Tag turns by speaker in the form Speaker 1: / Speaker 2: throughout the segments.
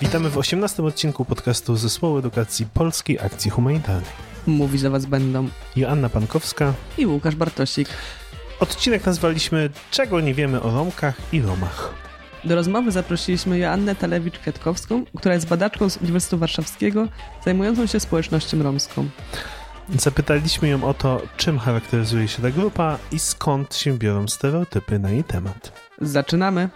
Speaker 1: Witamy w 18 odcinku podcastu Zespołu Edukacji Polskiej Akcji Humanitarnej.
Speaker 2: Mówić za Was będą
Speaker 1: Joanna Pankowska
Speaker 2: i Łukasz Bartosik.
Speaker 1: Odcinek nazwaliśmy Czego nie wiemy o Romkach i Romach.
Speaker 2: Do rozmowy zaprosiliśmy Joannę Talewicz-Kwiatkowską, która jest badaczką z Uniwersytetu Warszawskiego zajmującą się społecznością romską.
Speaker 1: Zapytaliśmy ją o to, czym charakteryzuje się ta grupa i skąd się biorą stereotypy na jej temat.
Speaker 2: Zaczynamy!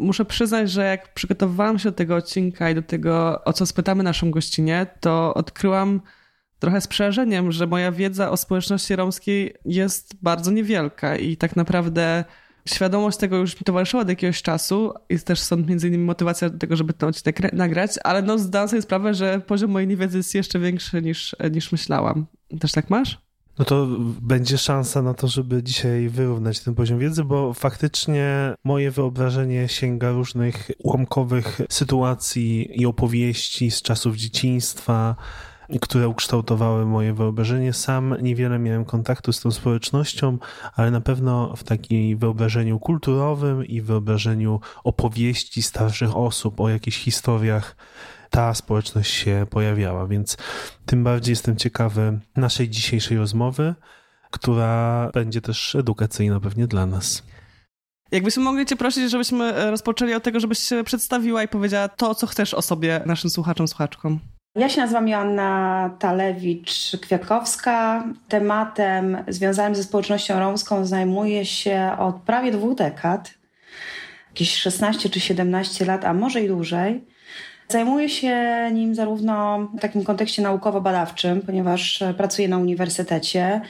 Speaker 2: Muszę przyznać, że jak przygotowywałam się do tego odcinka i do tego, o co spytamy naszą gościnę, to odkryłam trochę z przerażeniem, że moja wiedza o społeczności romskiej jest bardzo niewielka i tak naprawdę świadomość tego już mi towarzyszyła od jakiegoś czasu i też stąd między innymi motywacja do tego, żeby ten odcinek nagrać, ale no zdałam sobie sprawę, że poziom mojej niewiedzy jest jeszcze większy niż, niż myślałam. Też tak masz?
Speaker 1: No to będzie szansa na to, żeby dzisiaj wyrównać ten poziom wiedzy, bo faktycznie moje wyobrażenie sięga różnych ułamkowych sytuacji i opowieści z czasów dzieciństwa, które ukształtowały moje wyobrażenie. Sam niewiele miałem kontaktu z tą społecznością, ale na pewno w takim wyobrażeniu kulturowym i wyobrażeniu opowieści starszych osób o jakichś historiach ta społeczność się pojawiała, więc tym bardziej jestem ciekawy naszej dzisiejszej rozmowy, która będzie też edukacyjna pewnie dla nas.
Speaker 2: Jakbyśmy mogli Cię prosić, żebyśmy rozpoczęli od tego, żebyś się przedstawiła i powiedziała to, co chcesz o sobie naszym słuchaczom, słuchaczkom.
Speaker 3: Ja się nazywam Joanna Talewicz-Kwiatkowska. Tematem związanym ze społecznością romską zajmuję się od prawie dwóch dekad. Jakieś 16 czy 17 lat, a może i dłużej. Zajmuję się nim zarówno w takim kontekście naukowo-badawczym, ponieważ pracuję na uniwersytecie.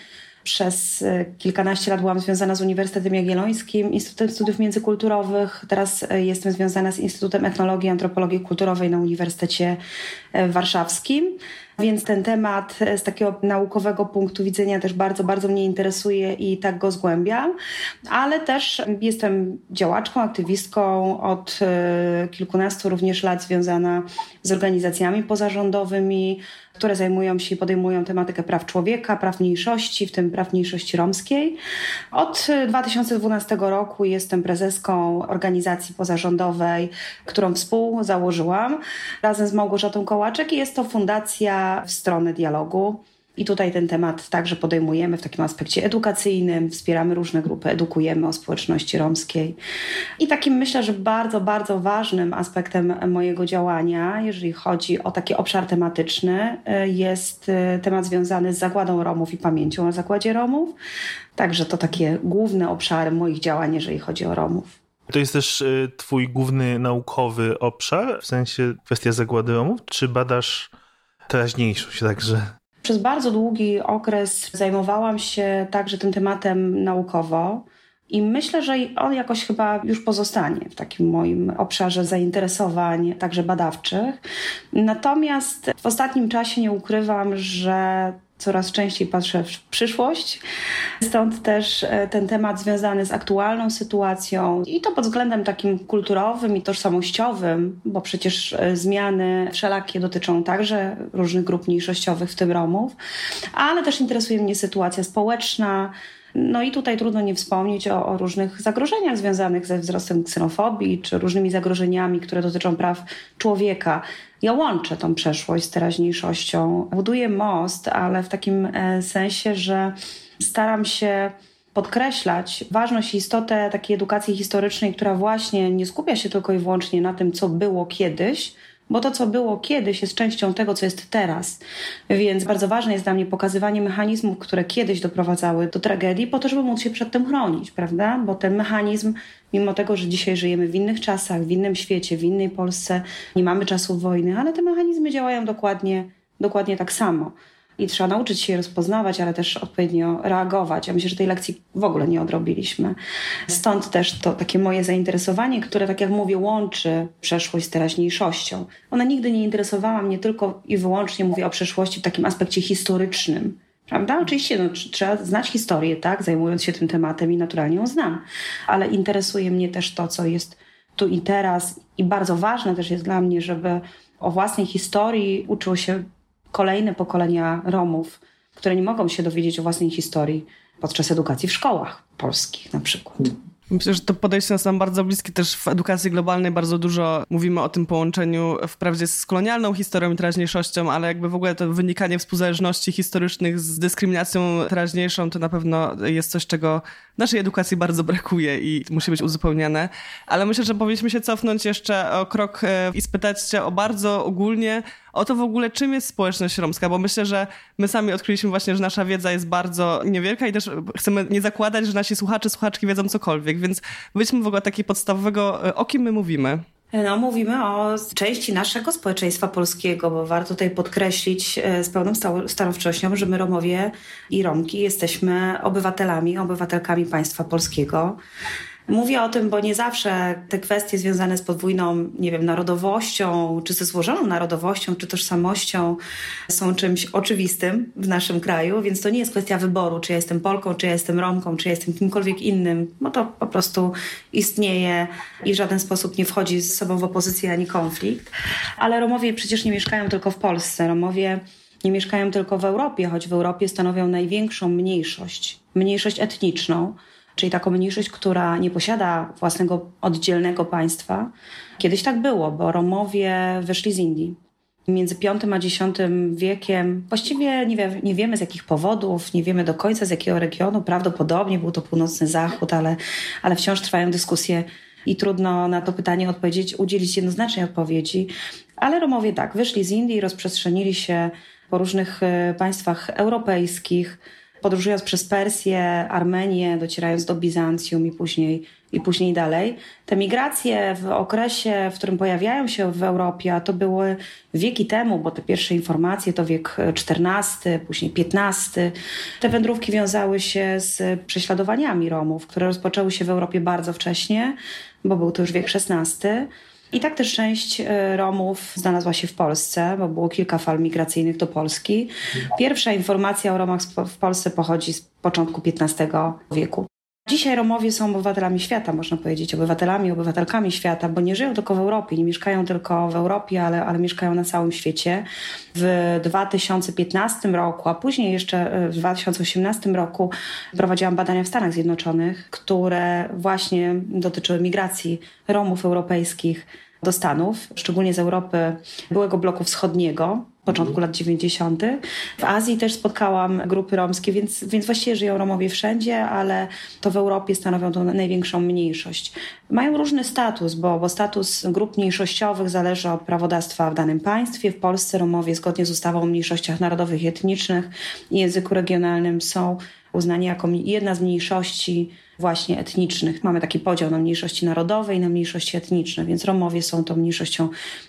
Speaker 3: Przez kilkanaście lat byłam związana z Uniwersytetem Jagiellońskim, Instytutem Studiów Międzykulturowych. Teraz jestem związana z Instytutem Etnologii i Antropologii Kulturowej na Uniwersytecie Warszawskim. Więc ten temat z takiego naukowego punktu widzenia też bardzo, bardzo mnie interesuje i tak go zgłębiam. Ale też jestem działaczką, aktywistką od kilkunastu również lat związana z organizacjami pozarządowymi, które zajmują się i podejmują tematykę praw człowieka, praw mniejszości, w tym praw mniejszości romskiej. Od 2012 roku jestem prezeską organizacji pozarządowej, którą współzałożyłam razem z Małgorzatą Kołaczek i jest to fundacja w stronę dialogu. I tutaj ten temat także podejmujemy w takim aspekcie edukacyjnym, wspieramy różne grupy, edukujemy o społeczności romskiej. I takim myślę, że bardzo, bardzo ważnym aspektem mojego działania, jeżeli chodzi o taki obszar tematyczny, jest temat związany z zagładą Romów i pamięcią o zagładzie Romów. Także to takie główne obszary moich działań, jeżeli chodzi o Romów.
Speaker 1: To jest też twój główny naukowy obszar, w sensie kwestia zagłady Romów? Czy badasz teraźniejszość także?
Speaker 3: Przez bardzo długi okres zajmowałam się także tym tematem naukowo. I myślę, że on jakoś chyba już pozostanie w takim moim obszarze zainteresowań, także badawczych. Natomiast w ostatnim czasie nie ukrywam, że coraz częściej patrzę w przyszłość. Stąd też ten temat związany z aktualną sytuacją i to pod względem takim kulturowym i tożsamościowym, bo przecież zmiany wszelakie dotyczą także różnych grup mniejszościowych, w tym Romów, ale też interesuje mnie sytuacja społeczna. No i tutaj trudno nie wspomnieć o, o, różnych zagrożeniach związanych ze wzrostem ksenofobii, czy różnymi zagrożeniami, które dotyczą praw człowieka. Ja łączę tą przeszłość z teraźniejszością. Buduję most, ale w takim sensie, że staram się podkreślać ważność i istotę takiej edukacji historycznej, która właśnie nie skupia się tylko i wyłącznie na tym, co było kiedyś, bo to, co było kiedyś, jest częścią tego, co jest teraz. Więc bardzo ważne jest dla mnie pokazywanie mechanizmów, które kiedyś doprowadzały do tragedii, po to, żeby móc się przed tym chronić, prawda? Bo ten mechanizm, mimo tego, że dzisiaj żyjemy w innych czasach, w innym świecie, w innej Polsce, nie mamy czasów wojny, ale te mechanizmy działają dokładnie, dokładnie tak samo i trzeba nauczyć się je rozpoznawać, ale też odpowiednio reagować. Ja myślę, że tej lekcji w ogóle nie odrobiliśmy. Stąd też to takie moje zainteresowanie, które, tak jak mówię, łączy przeszłość z teraźniejszością. Ona nigdy nie interesowała mnie tylko i wyłącznie, mówię o przeszłości w takim aspekcie historycznym. Prawda? Oczywiście no, trzeba znać historię, tak? Zajmując się tym tematem i naturalnie ją znam. Ale interesuje mnie też to, co jest tu i teraz. I bardzo ważne też jest dla mnie, żeby o własnej historii uczyło się kolejne pokolenia Romów, które nie mogą się dowiedzieć o własnej historii podczas edukacji w szkołach polskich na przykład.
Speaker 2: Myślę, że to podejście jest nam bardzo bliskie też w edukacji globalnej. Bardzo dużo mówimy o tym połączeniu wprawdzie z kolonialną historią i teraźniejszością, ale jakby w ogóle to wynikanie współzależności historycznych z dyskryminacją teraźniejszą to na pewno jest coś, czego naszej edukacji bardzo brakuje i musi być uzupełniane. Ale myślę, że powinniśmy się cofnąć jeszcze o krok e, i spytać się o bardzo ogólnie o to w ogóle, czym jest społeczność romska, bo myślę, że my sami odkryliśmy właśnie, że nasza wiedza jest bardzo niewielka i też chcemy nie zakładać, że nasi słuchacze, słuchaczki wiedzą cokolwiek, więc wyjdźmy w ogóle takiego podstawowego, e, o kim my mówimy.
Speaker 3: No, mówimy o części naszego społeczeństwa polskiego, bo warto tutaj podkreślić e, z pełną stanowczością, że my Romowie i Romki jesteśmy obywatelami, obywatelkami państwa polskiego. Mówię o tym, bo nie zawsze te kwestie związane z podwójną, nie wiem, narodowością, czy ze złożoną narodowością, czy tożsamością są czymś oczywistym w naszym kraju, więc to nie jest kwestia wyboru, czy ja jestem Polką, czy ja jestem Romką, czy ja jestem kimkolwiek innym, bo to po prostu istnieje i w żaden sposób nie wchodzi z sobą w opozycję ani konflikt. Ale Romowie przecież nie mieszkają tylko w Polsce. Romowie nie mieszkają tylko w Europie, choć w Europie stanowią największą mniejszość, mniejszość etniczną czyli taką mniejszość, która nie posiada własnego oddzielnego państwa. Kiedyś tak było, bo Romowie wyszli z Indii. Między V a X wiekiem, właściwie nie, wie, nie wiemy z jakich powodów, nie wiemy do końca z jakiego regionu, prawdopodobnie był to północny zachód, ale, ale wciąż trwają dyskusje i trudno na to pytanie odpowiedzieć, udzielić jednoznacznej odpowiedzi. Ale Romowie tak, wyszli z Indii, rozprzestrzenili się po różnych e, państwach europejskich, podróżując przez Persję, Armenię, docierając do Bizancjum i później, i później dalej. Te migracje w okresie, w którym pojawiają się w Europie, a to były wieki temu, bo te pierwsze informacje to wiek XIV, później XV. Te wędrówki wiązały się z prześladowaniami Romów, które rozpoczęły się w Europie bardzo wcześnie, bo był to już wiek XVI. I tak też część e, Romów znalazła się w Polsce, bo było kilka fal migracyjnych do Polski. Pierwsza informacja o Romach w Polsce pochodzi z początku XV wieku. Dzisiaj Romowie są obywatelami świata, można powiedzieć, obywatelami, obywatelkami świata, bo nie żyją tylko w Europie, nie mieszkają tylko w Europie, ale, ale mieszkają na całym świecie. W 2015 roku, a później jeszcze e, w 2018 roku prowadziłam badania w Stanach Zjednoczonych, które właśnie dotyczyły migracji Romów europejskich do Stanów, szczególnie z Europy byłego bloku wschodniego, początku mhm. lat 90. W Azji też spotkałam grupy romskie, więc, więc właściwie żyją Romowie wszędzie, ale to w Europie stanowią tą największą mniejszość. Mają różny status, bo, bo status grup mniejszościowych zależy od prawodawstwa w danym państwie. W Polsce Romowie zgodnie z ustawą o mniejszościach narodowych i etnicznych i języku regionalnym są uznani jako jedna z mniejszości właśnie etnicznych. Mamy taki podział na mniejszości narodowe i na mniejszości etniczne, więc Romowie są tą mniejszością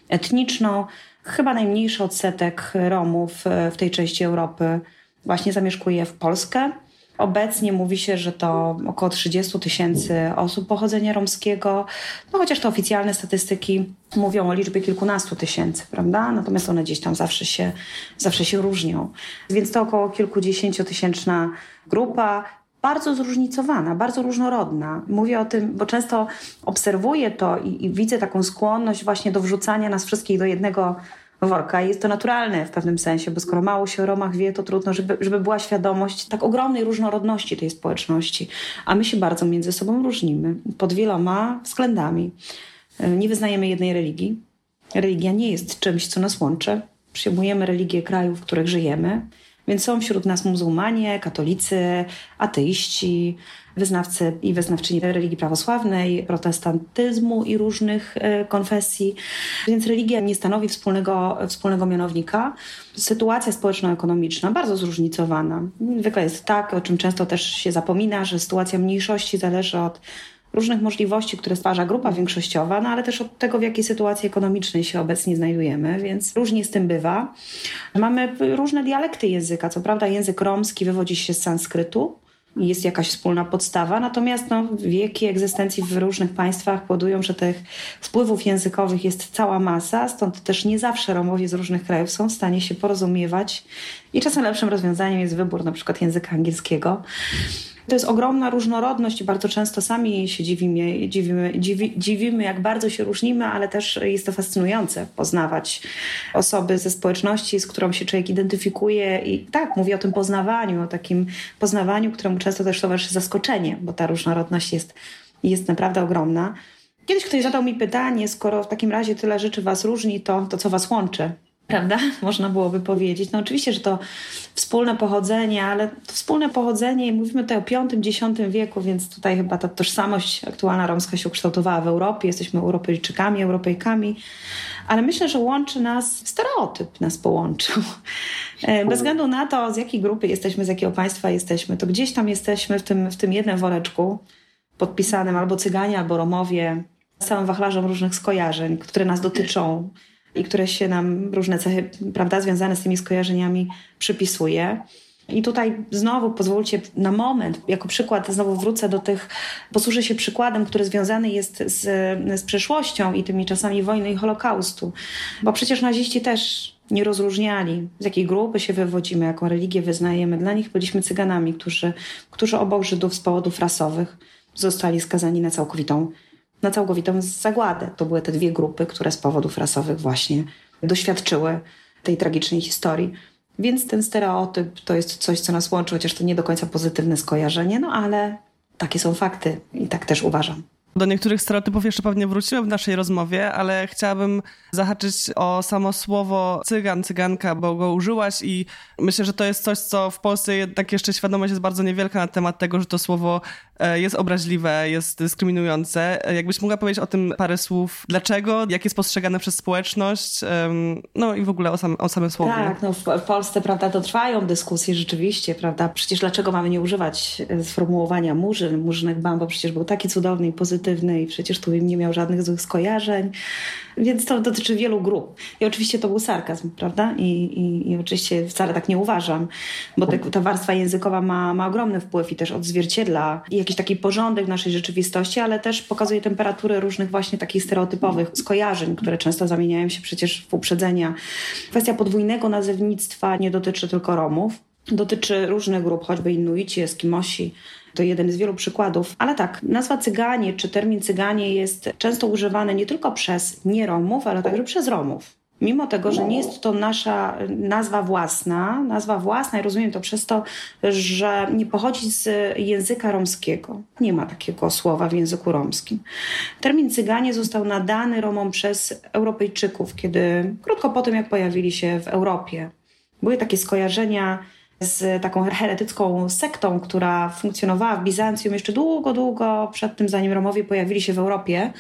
Speaker 3: etniczną. Chyba najmniejszy odsetek Romów w tej części Europy właśnie zamieszkuje w Polskę. Obecnie mówi się, że to około 30 tysięcy osób pochodzenia romskiego, no chociaż te oficjalne statystyki mówią o liczbie kilkunastu tysięcy, prawda? Natomiast one gdzieś tam zawsze się, zawsze się różnią. Więc to około kilkudziesięciotysięczna grupa bardzo zróżnicowana, bardzo różnorodna. Mówię o tym, bo często obserwuję to i, i, widzę taką skłonność właśnie do wrzucania nas wszystkich do jednego worka. Jest to naturalne w pewnym sensie, bo skoro mało się o Romach wie, to trudno, żeby, żeby była świadomość tak ogromnej różnorodności tej społeczności. A my się bardzo między sobą różnimy pod wieloma względami. Nie wyznajemy jednej religii. Religia nie jest czymś, co nas łączy. Przyjmujemy religię krajów, w których żyjemy. Więc są wśród nas muzułmanie, katolicy, ateiści, wyznawcy i wyznawczyni religii prawosławnej, protestantyzmu i różnych e, konfesji. Więc religia nie stanowi wspólnego, wspólnego mianownika. Sytuacja społeczno-ekonomiczna bardzo zróżnicowana. Zwykle jest tak, o czym często też się zapomina, że sytuacja mniejszości zależy od różnych możliwości, które stwarza grupa większościowa, no ale też od tego, w jakiej sytuacji ekonomicznej się obecnie znajdujemy, więc różnie z tym bywa. Mamy różne dialekty języka. Co prawda język romski wywodzi się z sanskrytu, jest jakaś wspólna podstawa, natomiast no, wieki egzystencji w różnych państwach powodują, że tych wpływów językowych jest cała masa, stąd też nie zawsze Romowie z różnych krajów są w stanie się porozumiewać i czasem lepszym rozwiązaniem jest wybór na przykład języka angielskiego. To jest ogromna różnorodność i bardzo często sami się dziwimy, dziwimy, dziwi, dziwimy, jak bardzo się różnimy, ale też jest to fascynujące poznawać osoby ze społeczności, z którą się człowiek identyfikuje. I tak, mówię o tym poznawaniu, o takim poznawaniu, któremu często też towarzyszy zaskoczenie, bo ta różnorodność jest jest naprawdę ogromna. Kiedyś ktoś zadał mi pytanie, skoro w takim razie tyle rzeczy was różni, to, to co was łączy? Prawda? Można byłoby powiedzieć. No oczywiście, że to wspólne pochodzenie, ale to wspólne pochodzenie, mówimy tutaj o V, X wieku, więc tutaj chyba ta tożsamość aktualna romska się ukształtowała w Europie. Jesteśmy Europejczykami, Europejkami, ale myślę, że łączy nas, stereotyp nas połączył. E, bez względu na to, z jakiej grupy jesteśmy, z jakiego państwa jesteśmy, to gdzieś tam jesteśmy w tym, w tym jednym woreczku podpisanym albo Cyganie, albo Romowie, z całym wachlarzem różnych skojarzeń, które nas dotyczą i które się nam różne cechy, prawda, związane z tymi skojarzeniami przypisuje. I tutaj znowu pozwólcie na moment, jako przykład, znowu wrócę do tych, posłużę się przykładem, który związany jest z, z przeszłością i tymi czasami wojny i Holokaustu. Bo przecież naziści też nie rozróżniali, z jakiej grupy się wywodzimy, jaką religię wyznajemy. Dla nich byliśmy cyganami, którzy, którzy obok Żydów z powodów rasowych zostali skazani na całkowitą, na całkowitą zagładę. To były te dwie grupy, które z powodów rasowych właśnie doświadczyły tej tragicznej historii. Więc ten stereotyp to jest coś, co nas łączy, chociaż to nie do końca pozytywne skojarzenie, no ale takie są fakty i tak też uważam.
Speaker 2: Do niektórych stereotypów jeszcze pewnie wrócimy w naszej rozmowie, ale chciałabym zahaczyć o samo słowo cygan, cyganka, bo go użyłaś i myślę, że to jest coś, co w Polsce jednak jeszcze świadomość jest bardzo niewielka na temat tego, że to słowo e, jest obraźliwe, jest dyskryminujące. E, jakbyś mogła powiedzieć o tym parę słów, dlaczego, jak jest postrzegane przez społeczność, no i w ogóle o, sam, o samym słowie.
Speaker 3: Tak, no w, Polsce, prawda, to trwają dyskusje rzeczywiście, prawda, przecież dlaczego mamy nie używać e, sformułowania murzyn, murzynek bam, bo przecież był taki cudowny i pozytywny pozytywny i przecież tu nie miał żadnych złych skojarzeń. Więc to dotyczy wielu grup. I oczywiście to był sarkazm, prawda? I, i, i oczywiście wcale tak nie uważam, bo te, ta warstwa językowa ma, ma ogromny wpływ i też odzwierciedla jakiś taki porządek naszej rzeczywistości, ale też pokazuje temperatury różnych właśnie takich stereotypowych skojarzeń, które często zamieniają się przecież w uprzedzenia. Kwestia podwójnego nazewnictwa nie dotyczy tylko Romów. Dotyczy różnych grup, choćby Inuici, Eskimosi, to jeden z wielu przykładów. Ale tak, nazwa cyganie czy termin cyganie jest często używany nie tylko przez nieromów, ale także przez Romów. Mimo tego, że nie jest to nasza nazwa własna, nazwa własna i rozumiem to przez to, że nie pochodzi z języka romskiego. Nie ma takiego słowa w języku romskim. Termin cyganie został nadany Romom przez Europejczyków, kiedy krótko po tym, jak pojawili się w Europie. Były takie skojarzenia z taką heretycką sektą, która funkcjonowała w Bizancjum jeszcze długo, długo przed tym, zanim Romowie pojawili się w Europie.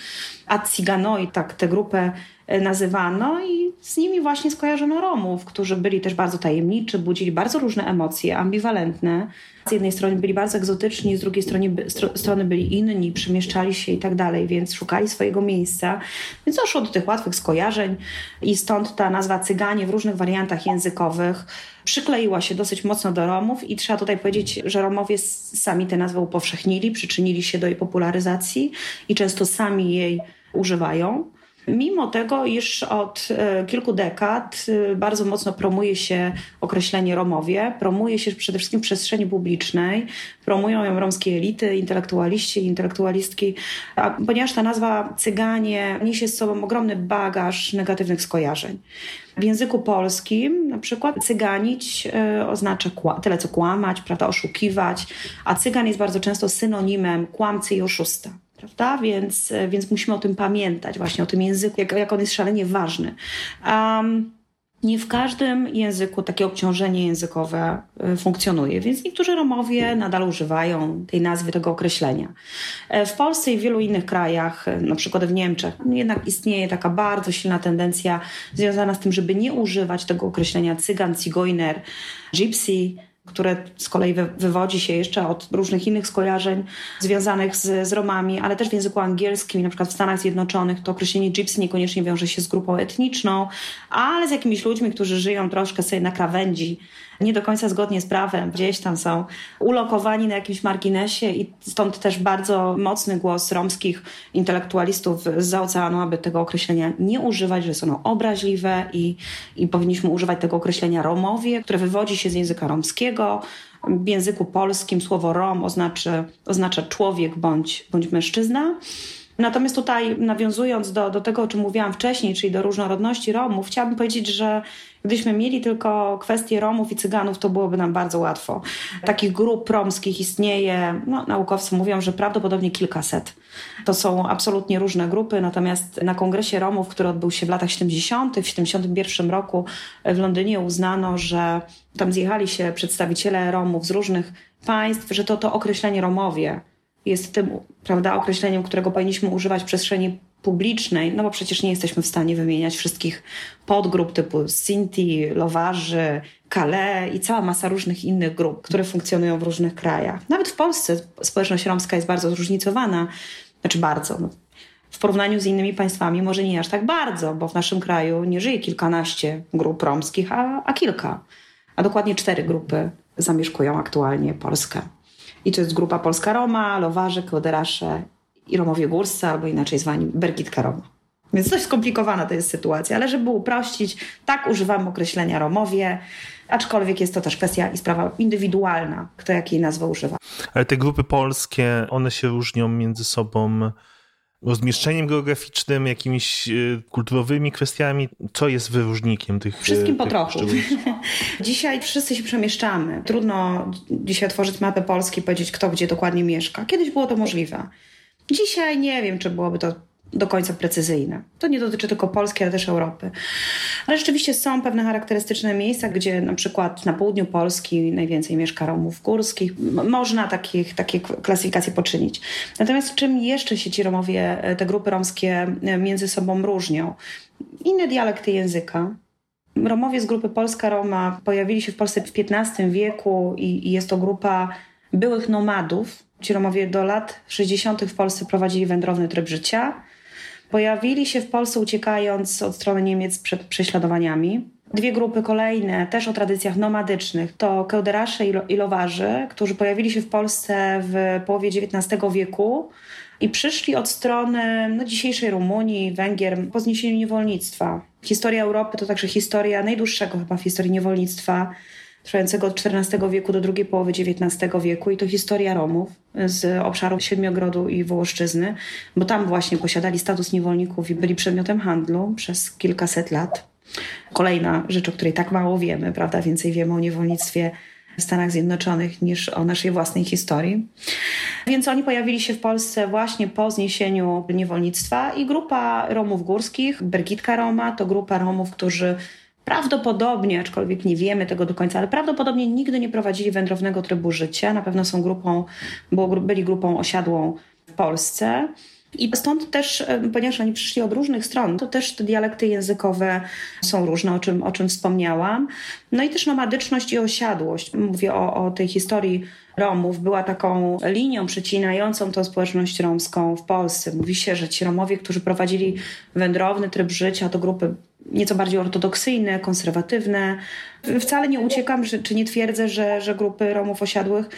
Speaker 3: Atsiganoi, tak tę grupę nazywano i z nimi właśnie skojarzono Romów, którzy byli też bardzo tajemniczy, budzili bardzo różne emocje, ambiwalentne. Z jednej strony byli bardzo egzotyczni, z drugiej strony, strony byli inni, przemieszczali się i tak dalej, więc szukali swojego miejsca. Więc doszło do tych łatwych skojarzeń i stąd ta nazwa Cyganie w różnych wariantach językowych przykleiła się dosyć mocno do Romów i trzeba tutaj powiedzieć, że Romowie sami tę nazwę upowszechnili, przyczynili się do jej popularyzacji i często sami jej używają. Mimo tego, iż od e, kilku dekad e, bardzo mocno promuje się określenie Romowie, promuje się przede wszystkim w przestrzeni publicznej, promują ją romskie elity, intelektualiści intelektualistki, a ponieważ ta nazwa Cyganie niesie z sobą ogromny bagaż negatywnych skojarzeń. W języku polskim na przykład cyganić y, oznacza tyle co kłamać, prawda, oszukiwać, a cygan jest bardzo często synonimem kłamcy i oszusta prawda? Więc, więc musimy o tym pamiętać, właśnie o tym języku, jak, jak on jest szalenie ważny. Um, nie w każdym języku takie obciążenie językowe y, funkcjonuje, więc niektórzy Romowie nadal używają tej nazwy, tego określenia. E, w Polsce i w wielu innych krajach, na przykład w Niemczech, jednak istnieje taka bardzo silna tendencja związana z tym, żeby nie używać tego określenia cygan, cigojner, gypsy, które z kolei wywodzi się jeszcze od różnych innych skojarzeń związanych z, z Romami, ale też w języku angielskim, na przykład w Stanach Zjednoczonych to określenie gypsy niekoniecznie wiąże się z grupą etniczną, ale z jakimiś ludźmi, którzy żyją troszkę sobie na krawędzi nie do końca zgodnie z prawem, gdzieś tam są ulokowani na jakimś marginesie i stąd też bardzo mocny głos romskich intelektualistów z oceanu, aby tego określenia nie używać, że jest ono obraźliwe i, i powinniśmy używać tego określenia Romowie, które wywodzi się z języka romskiego. W języku polskim słowo Rom oznacza, oznacza człowiek bądź, bądź mężczyzna. Natomiast tutaj nawiązując do, do tego, o czym mówiłam wcześniej, czyli do różnorodności Romów, chciałabym powiedzieć, że gdybyśmy mieli tylko kwestie Romów i Cyganów, to byłoby nam bardzo łatwo. Takich grup romskich istnieje, no, naukowcy mówią, że prawdopodobnie kilkaset. To są absolutnie różne grupy, natomiast na kongresie Romów, który odbył się w latach 70., w 71 roku w Londynie uznano, że tam zjechali się przedstawiciele Romów z różnych państw, że to to określenie Romowie jest tym prawda, określeniem, którego powinniśmy używać w przestrzeni publicznej, no bo przecież nie jesteśmy w stanie wymieniać wszystkich podgrup typu Sinti, Lowarzy, Kale i cała masa różnych innych grup, które funkcjonują w różnych krajach. Nawet w Polsce społeczność romska jest bardzo zróżnicowana, znaczy bardzo. No. W porównaniu z innymi państwami może nie aż tak bardzo, bo w naszym kraju nie żyje kilkanaście grup romskich, a, a kilka. A dokładnie cztery grupy zamieszkują aktualnie Polskę. I to jest grupa Polska Roma, Lowarze, Kłoderasze i Romowie Górscy, albo inaczej zwani Bergitka Roma. Więc dość skomplikowana to jest sytuacja, ale żeby uprościć, tak używamy określenia Romowie, aczkolwiek jest to też kwestia i sprawa indywidualna, kto jakiej nazwy używa.
Speaker 1: Ale te grupy polskie, one się różnią między sobą rozmieszczeniem geograficznym, jakimiś e, kulturowymi kwestiami? Co jest wyróżnikiem tych
Speaker 3: e, Wszystkim po trochu. dzisiaj wszyscy się przemieszczamy. Trudno dzisiaj otworzyć mapę Polski i powiedzieć, kto gdzie dokładnie mieszka. Kiedyś było to możliwe. Dzisiaj nie wiem, czy byłoby to do końca precyzyjne. To nie dotyczy tylko Polski, ale też Europy. Ale rzeczywiście są pewne charakterystyczne miejsca, gdzie na przykład na południu Polski najwięcej mieszka Romów górskich. Można takich, takie klasyfikacje poczynić. Natomiast czym jeszcze się ci Romowie, e, te grupy romskie e, między sobą różnią? Inne dialekty języka, Romowie z grupy Polska Roma pojawili się w Polsce w XV wieku i, i jest to grupa byłych nomadów. Ci Romowie do lat 60. w Polsce prowadzili wędrowny tryb życia. Pojawili się w Polsce uciekając od strony Niemiec przed prześladowaniami. Dwie grupy kolejne, też o tradycjach nomadycznych, to kełderasze i lowarzy, którzy pojawili się w Polsce w połowie XIX wieku i przyszli od strony no, dzisiejszej Rumunii, Węgier po zniesieniu niewolnictwa. Historia Europy to także historia najdłuższego chyba w historii niewolnictwa trwającego od XIV wieku do drugiej połowy XIX wieku i to historia Romów z obszaru Siedmiogrodu i Wołoszczyzny, bo tam właśnie posiadali status niewolników i byli przedmiotem handlu przez kilkaset lat. Kolejna rzecz, o której tak mało wiemy, prawda? Więcej wiemy o niewolnictwie w Stanach Zjednoczonych niż o naszej własnej historii. Więc oni pojawili się w Polsce właśnie po zniesieniu niewolnictwa i grupa Romów górskich, Bergitka Roma, to grupa Romów, którzy Prawdopodobnie, aczkolwiek nie wiemy tego do końca, ale prawdopodobnie nigdy nie prowadzili wędrownego trybu życia. Na pewno są grupą, byli grupą osiadłą w Polsce. I stąd też, ponieważ oni przyszli od różnych stron, to też te dialekty językowe są różne, o czym, o czym wspomniałam. No i też nomadyczność i osiadłość. Mówię o, o tej historii Romów. Była taką linią przecinającą tą społeczność romską w Polsce. Mówi się, że ci Romowie, którzy prowadzili wędrowny tryb życia, to grupy nieco bardziej ortodoksyjne, konserwatywne. Wcale nie uciekam, czy nie twierdzę, że, że grupy Romów osiadłych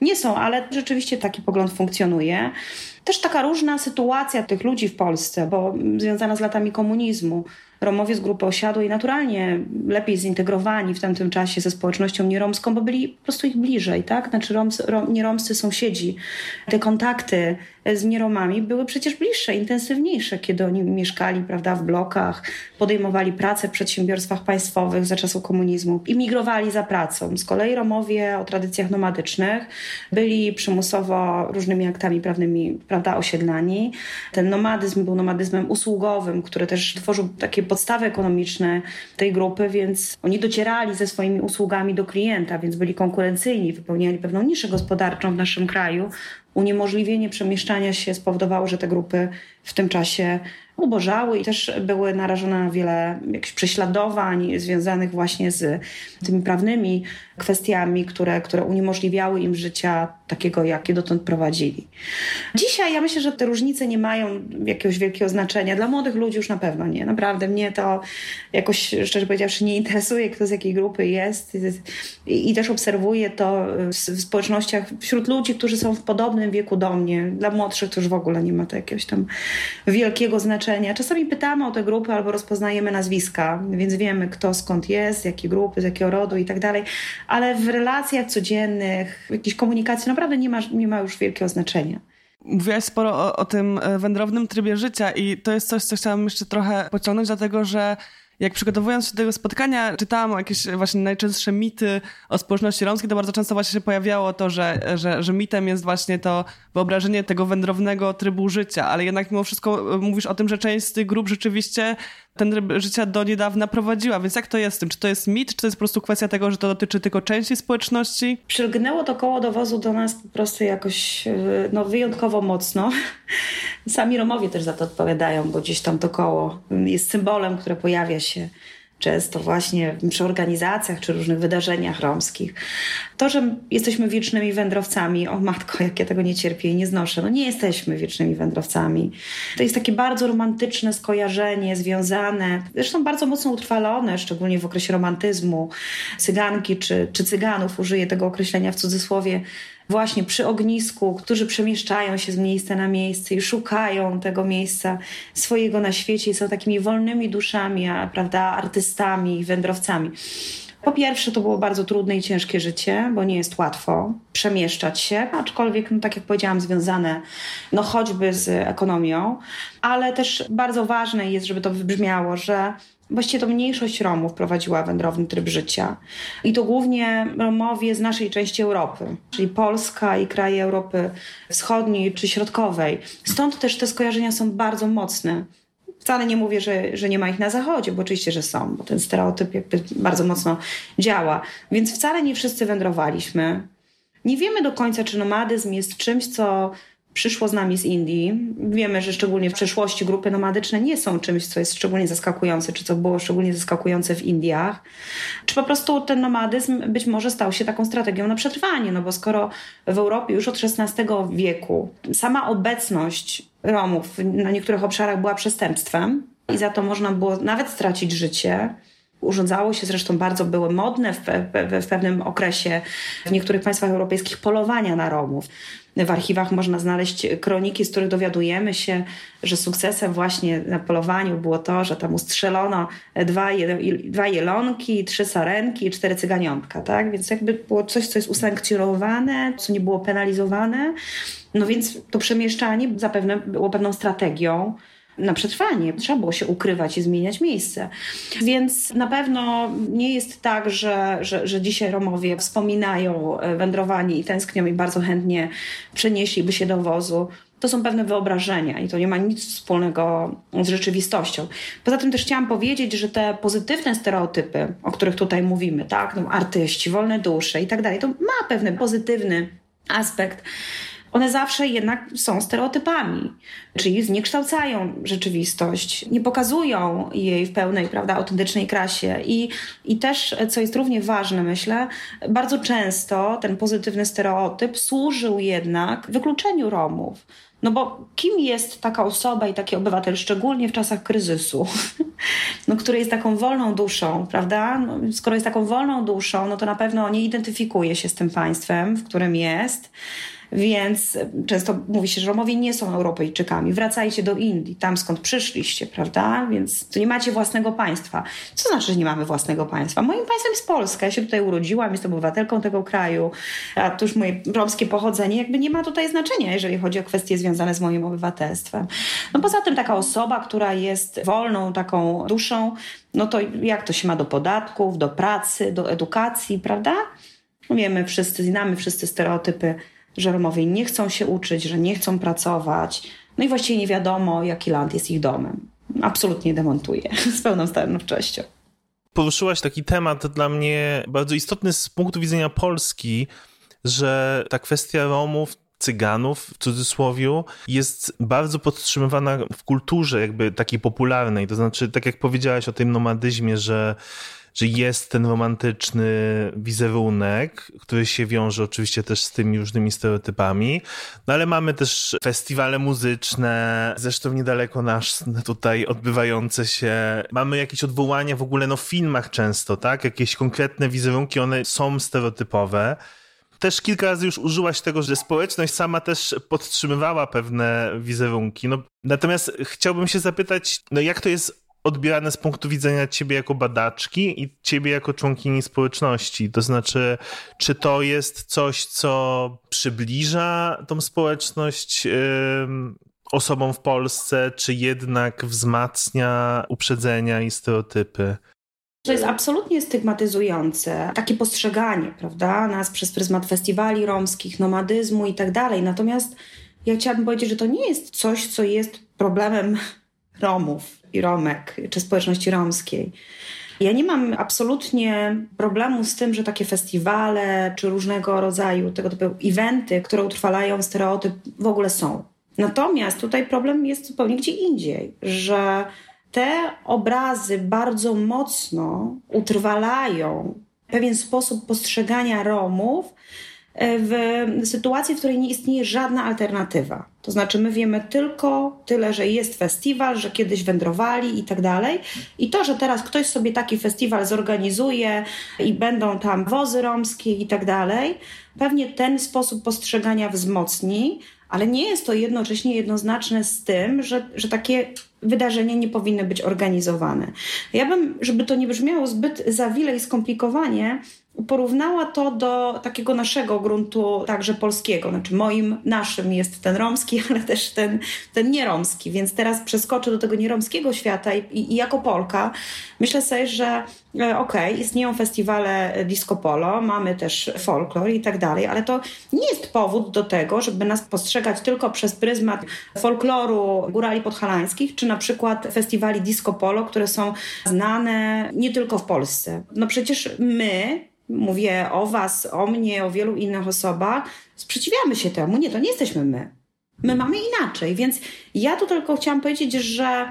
Speaker 3: nie są, ale rzeczywiście taki pogląd funkcjonuje. Też taka różna sytuacja tych ludzi w Polsce, bo związana z latami komunizmu. Romowie z grupy osiadłej naturalnie lepiej zintegrowani w tamtym czasie ze społecznością nieromską, bo byli po prostu ich bliżej, tak? Znaczy rom, nieromscy sąsiedzi. Te kontakty z nieromami były przecież bliższe, intensywniejsze, kiedy oni mieszkali, prawda, w blokach, podejmowali pracę w przedsiębiorstwach państwowych za czasów komunizmu i migrowali za pracą. Z kolei Romowie o tradycjach nomadycznych byli przymusowo różnymi aktami prawnymi, prawda, osiedlani. Ten nomadyzm był nomadyzmem usługowym, który też tworzył takie podstawy ekonomiczne tej grupy, więc oni docierali ze swoimi usługami do klienta, więc byli konkurencyjni, wypełniali pewną niszę gospodarczą w naszym kraju. Uniemożliwienie przemieszczania się spowodowało, że te grupy w tym czasie ubożały i też były narażone na wiele jakichś prześladowań związanych właśnie z tymi prawnymi kwestiami, które, które uniemożliwiały im życia takiego, jakie dotąd prowadzili. Dzisiaj ja myślę, że te różnice nie mają jakiegoś wielkiego znaczenia. Dla młodych ludzi już na pewno nie. Naprawdę mnie to jakoś, szczerze powiedziawszy, nie interesuje, kto z jakiej grupy jest. I, i też obserwuję to w, w społecznościach wśród ludzi, którzy są w podobnym wieku do mnie. Dla młodszych to już w ogóle nie ma to jakiegoś tam wielkiego znaczenia. Czasami pytamy o te grupy albo rozpoznajemy nazwiska, więc wiemy kto skąd jest, z jakiej grupy, z jakiego rodu i tak dalej, ale w relacjach codziennych, w jakiejś komunikacji naprawdę nie ma, nie ma już wielkiego znaczenia.
Speaker 2: Mówiłaś sporo o, o, tym e, wędrownym trybie życia i to jest coś, co chciałam jeszcze trochę pociągnąć, dlatego że jak przygotowując się do tego spotkania, czytałam jakieś właśnie najczęstsze mity o społeczności romskiej, to bardzo często właśnie się pojawiało to, że, że, że mitem jest właśnie to wyobrażenie tego wędrownego trybu życia, ale jednak mimo wszystko e, mówisz o tym, że część z tych grup rzeczywiście ten tryb życia do niedawna prowadziła, więc jak to jest z tym? Czy to jest mit, czy to jest po prostu kwestia tego, że to dotyczy tylko części społeczności?
Speaker 3: Przylgnęło to koło dowozu do nas po prostu jakoś e, no, wyjątkowo mocno. Sami Romowie też za to odpowiadają, bo gdzieś tam to koło jest symbolem, które pojawia się często właśnie przy organizacjach czy różnych wydarzeniach romskich. To, że jesteśmy wiecznymi wędrowcami, o matko, jak ja tego nie cierpię i nie znoszę, no nie jesteśmy wiecznymi wędrowcami. To jest takie bardzo romantyczne skojarzenie, związane, zresztą bardzo mocno utrwalone, szczególnie w okresie romantyzmu. Cyganki czy, czy cyganów, użyję tego określenia w cudzysłowie, właśnie przy ognisku, którzy przemieszczają się z miejsca na miejsce i szukają tego miejsca swojego na świecie i są takimi wolnymi duszami, a, prawda, artystami, wędrowcami. Po pierwsze, to było bardzo trudne i ciężkie życie, bo nie jest łatwo przemieszczać się, aczkolwiek, no, tak jak powiedziałam, związane no, choćby z ekonomią, ale też bardzo ważne jest, żeby to wybrzmiało, że Właściwie to mniejszość Romów prowadziła wędrowny tryb życia. I to głównie Romowie z naszej części Europy, czyli Polska i kraje Europy Wschodniej czy Środkowej. Stąd też te skojarzenia są bardzo mocne. Wcale nie mówię, że, że nie ma ich na zachodzie, bo oczywiście, że są, bo ten stereotyp jakby bardzo mocno działa. Więc wcale nie wszyscy wędrowaliśmy. Nie wiemy do końca, czy nomadyzm jest czymś, co przyszło z nami z Indii. Wiemy, że szczególnie w przeszłości grupy nomadyczne nie są czymś, co jest szczególnie zaskakujące, czy co było szczególnie zaskakujące w Indiach. Czy po prostu ten nomadyzm być może stał się taką strategią na przetrwanie, no bo skoro w Europie już od XVI wieku sama obecność Romów na niektórych obszarach była przestępstwem i za to można było nawet stracić życie, Urządzało się zresztą bardzo, były modne w, pe w, pewnym okresie w niektórych państwach europejskich polowania na Romów. W archiwach można znaleźć kroniki, z których dowiadujemy się, że sukcesem właśnie na polowaniu było to, że tam ustrzelono dwa, dwa jelonki, trzy sarenki i cztery cyganiątka, tak? Więc jakby było coś, co jest usankcjonowane, co nie było penalizowane. No więc to przemieszczanie zapewne było pewną strategią, na przetrwanie. Trzeba było się ukrywać i zmieniać miejsce. Więc na pewno nie jest tak, że, że, że dzisiaj Romowie wspominają e, wędrowanie i tęsknią i bardzo chętnie przenieśliby się do wozu. To są pewne wyobrażenia i to nie ma nic wspólnego z rzeczywistością. Poza tym też chciałam powiedzieć, że te pozytywne stereotypy, o których tutaj mówimy, tak, no, artyści, wolne dusze i tak dalej, to ma pewny pozytywny aspekt one zawsze jednak są stereotypami, czyli zniekształcają rzeczywistość, nie pokazują jej w pełnej, prawda, autentycznej krasie. I, I też, co jest równie ważne, myślę, bardzo często ten pozytywny stereotyp służył jednak wykluczeniu Romów. No bo kim jest taka osoba i taki obywatel, szczególnie w czasach kryzysu, no, który jest taką wolną duszą, prawda? No, skoro jest taką wolną duszą, no to na pewno nie identyfikuje się z tym państwem, w którym jest więc często mówi się, że Romowie nie są Europejczykami. Wracajcie do Indii, tam skąd przyszliście, prawda? Więc to nie macie własnego państwa. Co znaczy, że nie mamy własnego państwa? Moim państwem jest Polska. Ja się tutaj urodziłam, jestem obywatelką tego kraju, a to już moje romskie pochodzenie jakby nie ma tutaj znaczenia, jeżeli chodzi o kwestie związane z moim obywatelstwem. No poza tym taka osoba, która jest wolną taką duszą, no to jak to się ma do podatków, do pracy, do edukacji, prawda? Wiemy wszyscy, znamy wszyscy stereotypy że Romowie nie chcą się uczyć, że nie chcą pracować. No i właściwie nie wiadomo, jaki land jest ich domem. Absolutnie demontuję z pełną stanowczością.
Speaker 1: Poruszyłaś taki temat dla mnie bardzo istotny z punktu widzenia Polski, że ta kwestia Romów Cyganów w cudzysłowie jest bardzo podtrzymywana w kulturze jakby takiej popularnej. To znaczy, tak jak powiedziałaś o tym nomadyzmie, że że jest ten romantyczny wizerunek, który się wiąże oczywiście też z tymi różnymi stereotypami, no ale mamy też festiwale muzyczne, zresztą niedaleko nas tutaj odbywające się. Mamy jakieś odwołania w ogóle no w filmach często, tak? Jakieś konkretne wizerunki, one są stereotypowe też kilka razy już użyłaś tego, że społeczność sama też podtrzymywała pewne wizerunki. No, natomiast chciałbym się zapytać, no jak to jest odbierane z punktu widzenia ciebie jako badaczki i ciebie jako członkini społeczności? To znaczy, czy to jest coś, co przybliża tą społeczność osobom w Polsce, czy jednak wzmacnia uprzedzenia i stereotypy?
Speaker 3: To jest absolutnie stygmatyzujące, takie postrzeganie, prawda, nas przez pryzmat festiwali romskich, nomadyzmu i tak dalej. Natomiast ja chciałabym powiedzieć, że to nie jest coś, co jest problemem Romów i Romek, czy społeczności romskiej. Ja nie mam absolutnie problemu z tym, że takie festiwale, czy różnego rodzaju tego typu eventy, które utrwalają stereotyp, w ogóle są. Natomiast tutaj problem jest zupełnie gdzie indziej, że te obrazy bardzo mocno utrwalają pewien sposób postrzegania Romów w sytuacji, w której nie istnieje żadna alternatywa. To znaczy, my wiemy tylko tyle, że jest festiwal, że kiedyś wędrowali i tak dalej. I to, że teraz ktoś sobie taki festiwal zorganizuje i będą tam wozy romskie i tak dalej, pewnie ten sposób postrzegania wzmocni, ale nie jest to jednocześnie jednoznaczne z tym, że, że takie wydarzenia nie powinny być organizowane. Ja bym, żeby to nie brzmiało zbyt zawile i skomplikowanie, porównała to do takiego naszego gruntu, także polskiego. Znaczy moim, naszym jest ten romski, ale też ten, ten nieromski. Więc teraz przeskoczę do tego nieromskiego świata i, i, i jako Polka myślę sobie, że okej, okay, istnieją festiwale disco polo, mamy też folklor i tak dalej, ale to nie jest powód do tego, żeby nas postrzegać tylko przez pryzmat folkloru górali podhalańskich, czy na przykład festiwali disco polo, które są znane nie tylko w Polsce. No przecież my, mówię o Was, o mnie, o wielu innych osobach, sprzeciwiamy się temu. Nie, to nie jesteśmy my. My mamy inaczej, więc ja tu tylko chciałam powiedzieć, że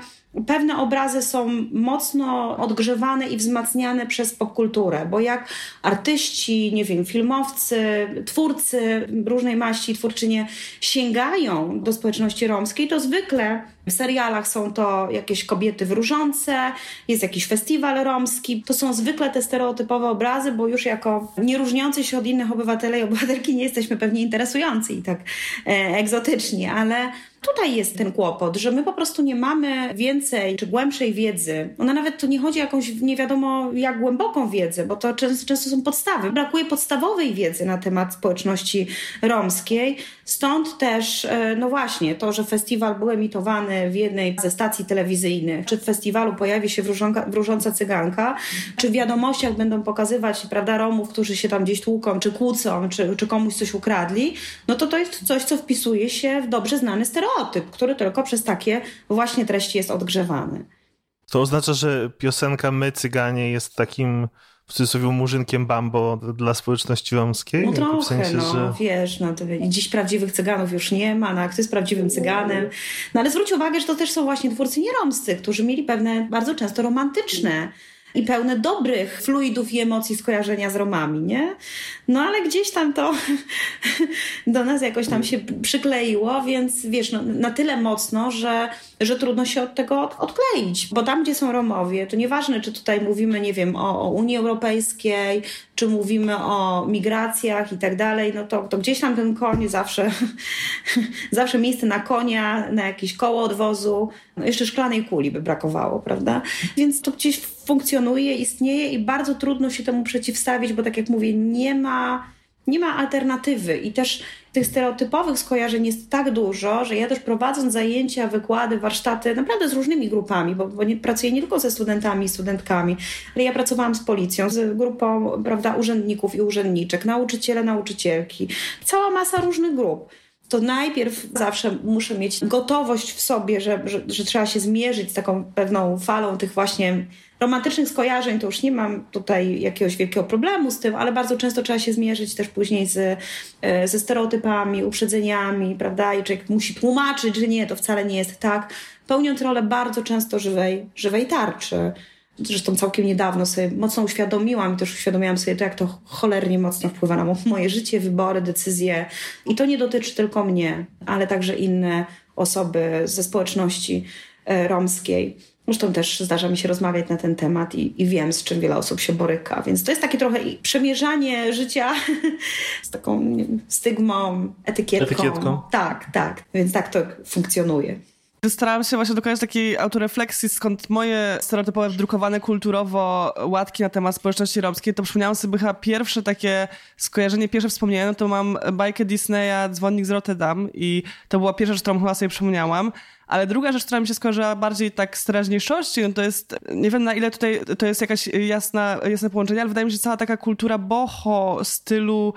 Speaker 3: pewne obrazy są mocno odgrzewane i wzmacniane przez popkulturę, bo jak artyści, nie wiem, filmowcy, twórcy różnej maści, twórczynie sięgają do społeczności romskiej, to zwykle w serialach są to jakieś kobiety wróżące, jest jakiś festiwal romski. To są zwykle te stereotypowe obrazy, bo już jako nie różniący się od innych obywateli i obywatelki nie jesteśmy pewnie interesujący i tak e, egzotyczni, ale tutaj jest ten kłopot, że my po prostu nie mamy więcej czy głębszej wiedzy. Ona nawet tu nie chodzi o jakąś nie wiadomo jak głęboką wiedzę, bo to często, często są podstawy. Brakuje podstawowej wiedzy na temat społeczności romskiej. Stąd też, e, no właśnie, to, że festiwal był emitowany w jednej ze stacji telewizyjnych, czy w festiwalu pojawi się wróżonka, wróżąca cyganka, czy w wiadomościach będą pokazywać, prawda, Romów, którzy się tam gdzieś tłuką, czy kłócą, czy, czy komuś coś ukradli, no to to jest coś, co wpisuje się w dobrze znany stereotyp, który tylko przez takie właśnie treści jest odgrzewany.
Speaker 1: To oznacza, że piosenka My Cyganie jest takim w cudzysłowie murzynkiem bambo dla społeczności romskiej?
Speaker 3: No trochę, w sensie, no, że... wiesz, no, to, dziś prawdziwych cyganów już nie ma, no, kto jest prawdziwym cyganem? No ale zwróć uwagę, że to też są właśnie twórcy nieromscy, którzy mieli pewne bardzo często romantyczne i pełne dobrych fluidów i emocji skojarzenia z Romami, nie? No ale gdzieś tam to do nas jakoś tam się przykleiło, więc wiesz, no, na tyle mocno, że, że trudno się od tego odkleić, bo tam, gdzie są Romowie, to nieważne, czy tutaj mówimy, nie wiem, o, o Unii Europejskiej, czy mówimy o migracjach i tak dalej, no to, to gdzieś tam ten koń zawsze, zawsze miejsce na konia, na jakieś koło odwozu, no jeszcze szklanej kuli by brakowało, prawda? Więc to gdzieś funkcjonuje, istnieje i bardzo trudno się temu przeciwstawić, bo tak jak mówię, nie ma, nie ma alternatywy. I też tych stereotypowych skojarzeń jest tak dużo, że ja też prowadząc zajęcia, wykłady, warsztaty, naprawdę z różnymi grupami, bo, bo nie, pracuję nie tylko ze studentami i studentkami, ale ja pracowałam z policją, z grupą prawda, urzędników i urzędniczek, nauczyciele, nauczycielki, cała masa różnych grup. To najpierw zawsze muszę mieć gotowość w sobie, że, że, że, trzeba się zmierzyć z taką pewną falą tych właśnie romantycznych skojarzeń. To już nie mam tutaj jakiegoś wielkiego problemu z tym, ale bardzo często trzeba się zmierzyć też później z, e, ze stereotypami, uprzedzeniami, prawda? I człowiek musi tłumaczyć, że nie, to wcale nie jest tak. Pełniąc rolę bardzo często żywej, żywej tarczy. Zresztą całkiem niedawno sobie mocno uświadomiłam i też uświadomiłam sobie to, jak to cholernie mocno wpływa na moje życie, wybory, decyzje. I to nie dotyczy tylko mnie, ale także inne osoby ze społeczności e, romskiej. Zresztą też zdarza mi się rozmawiać na ten temat i, i, wiem, z czym wiele osób się boryka. Więc to jest takie trochę przemierzanie życia z taką wiem, stygmą, etykietką.
Speaker 1: etykietką.
Speaker 3: Tak, tak. Więc tak to funkcjonuje.
Speaker 2: Starałam się właśnie dokonać takiej autorefleksji, skąd moje stereotypowe, wdrukowane kulturowo łatki na temat społeczności romskiej, to przypomniałam sobie chyba pierwsze takie skojarzenie, pierwsze wspomnienie, no to mam bajkę Disneya Dzwonnik z Rotterdam i to była pierwsza rzecz, którą chyba sobie przypomniałam. Ale druga rzecz, która mi się skojarzyła bardziej tak z teraźniejszości, no to jest, nie wiem na ile tutaj to jest jakaś jasna, jasne połączenie, ale wydaje mi się, że cała taka kultura boho, stylu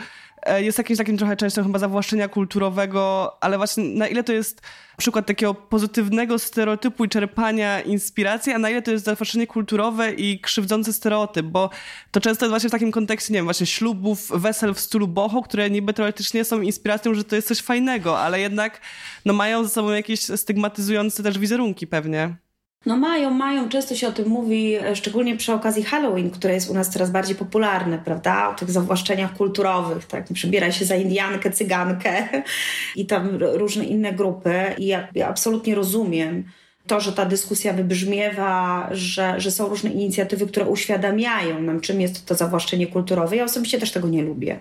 Speaker 2: jest jakimś takim trochę częścią chyba zawłaszczenia kulturowego, ale właśnie na ile to jest przykład takiego pozytywnego stereotypu i czerpania inspiracji, a na ile to jest zawłaszczenie kulturowe i krzywdzący stereotyp, bo to często jest właśnie w takim kontekście, nie wiem, właśnie ślubów, wesel w stylu boho, które niby teoretycznie są inspiracją, że to jest coś fajnego, ale jednak no, mają ze sobą jakieś stygmatyzujące też wizerunki pewnie.
Speaker 3: No mają, mają. Często się o tym mówi, e, szczególnie przy okazji Halloween, które jest u nas coraz bardziej popularne, prawda? O tych zawłaszczeniach kulturowych, tak? Przybiera się za Indiankę, Cygankę i tam różne inne grupy. I ja, ja absolutnie rozumiem to, że ta dyskusja wybrzmiewa, że, że są różne inicjatywy, które uświadamiają nam, czym jest to zawłaszczenie kulturowe. Ja osobiście też tego nie lubię.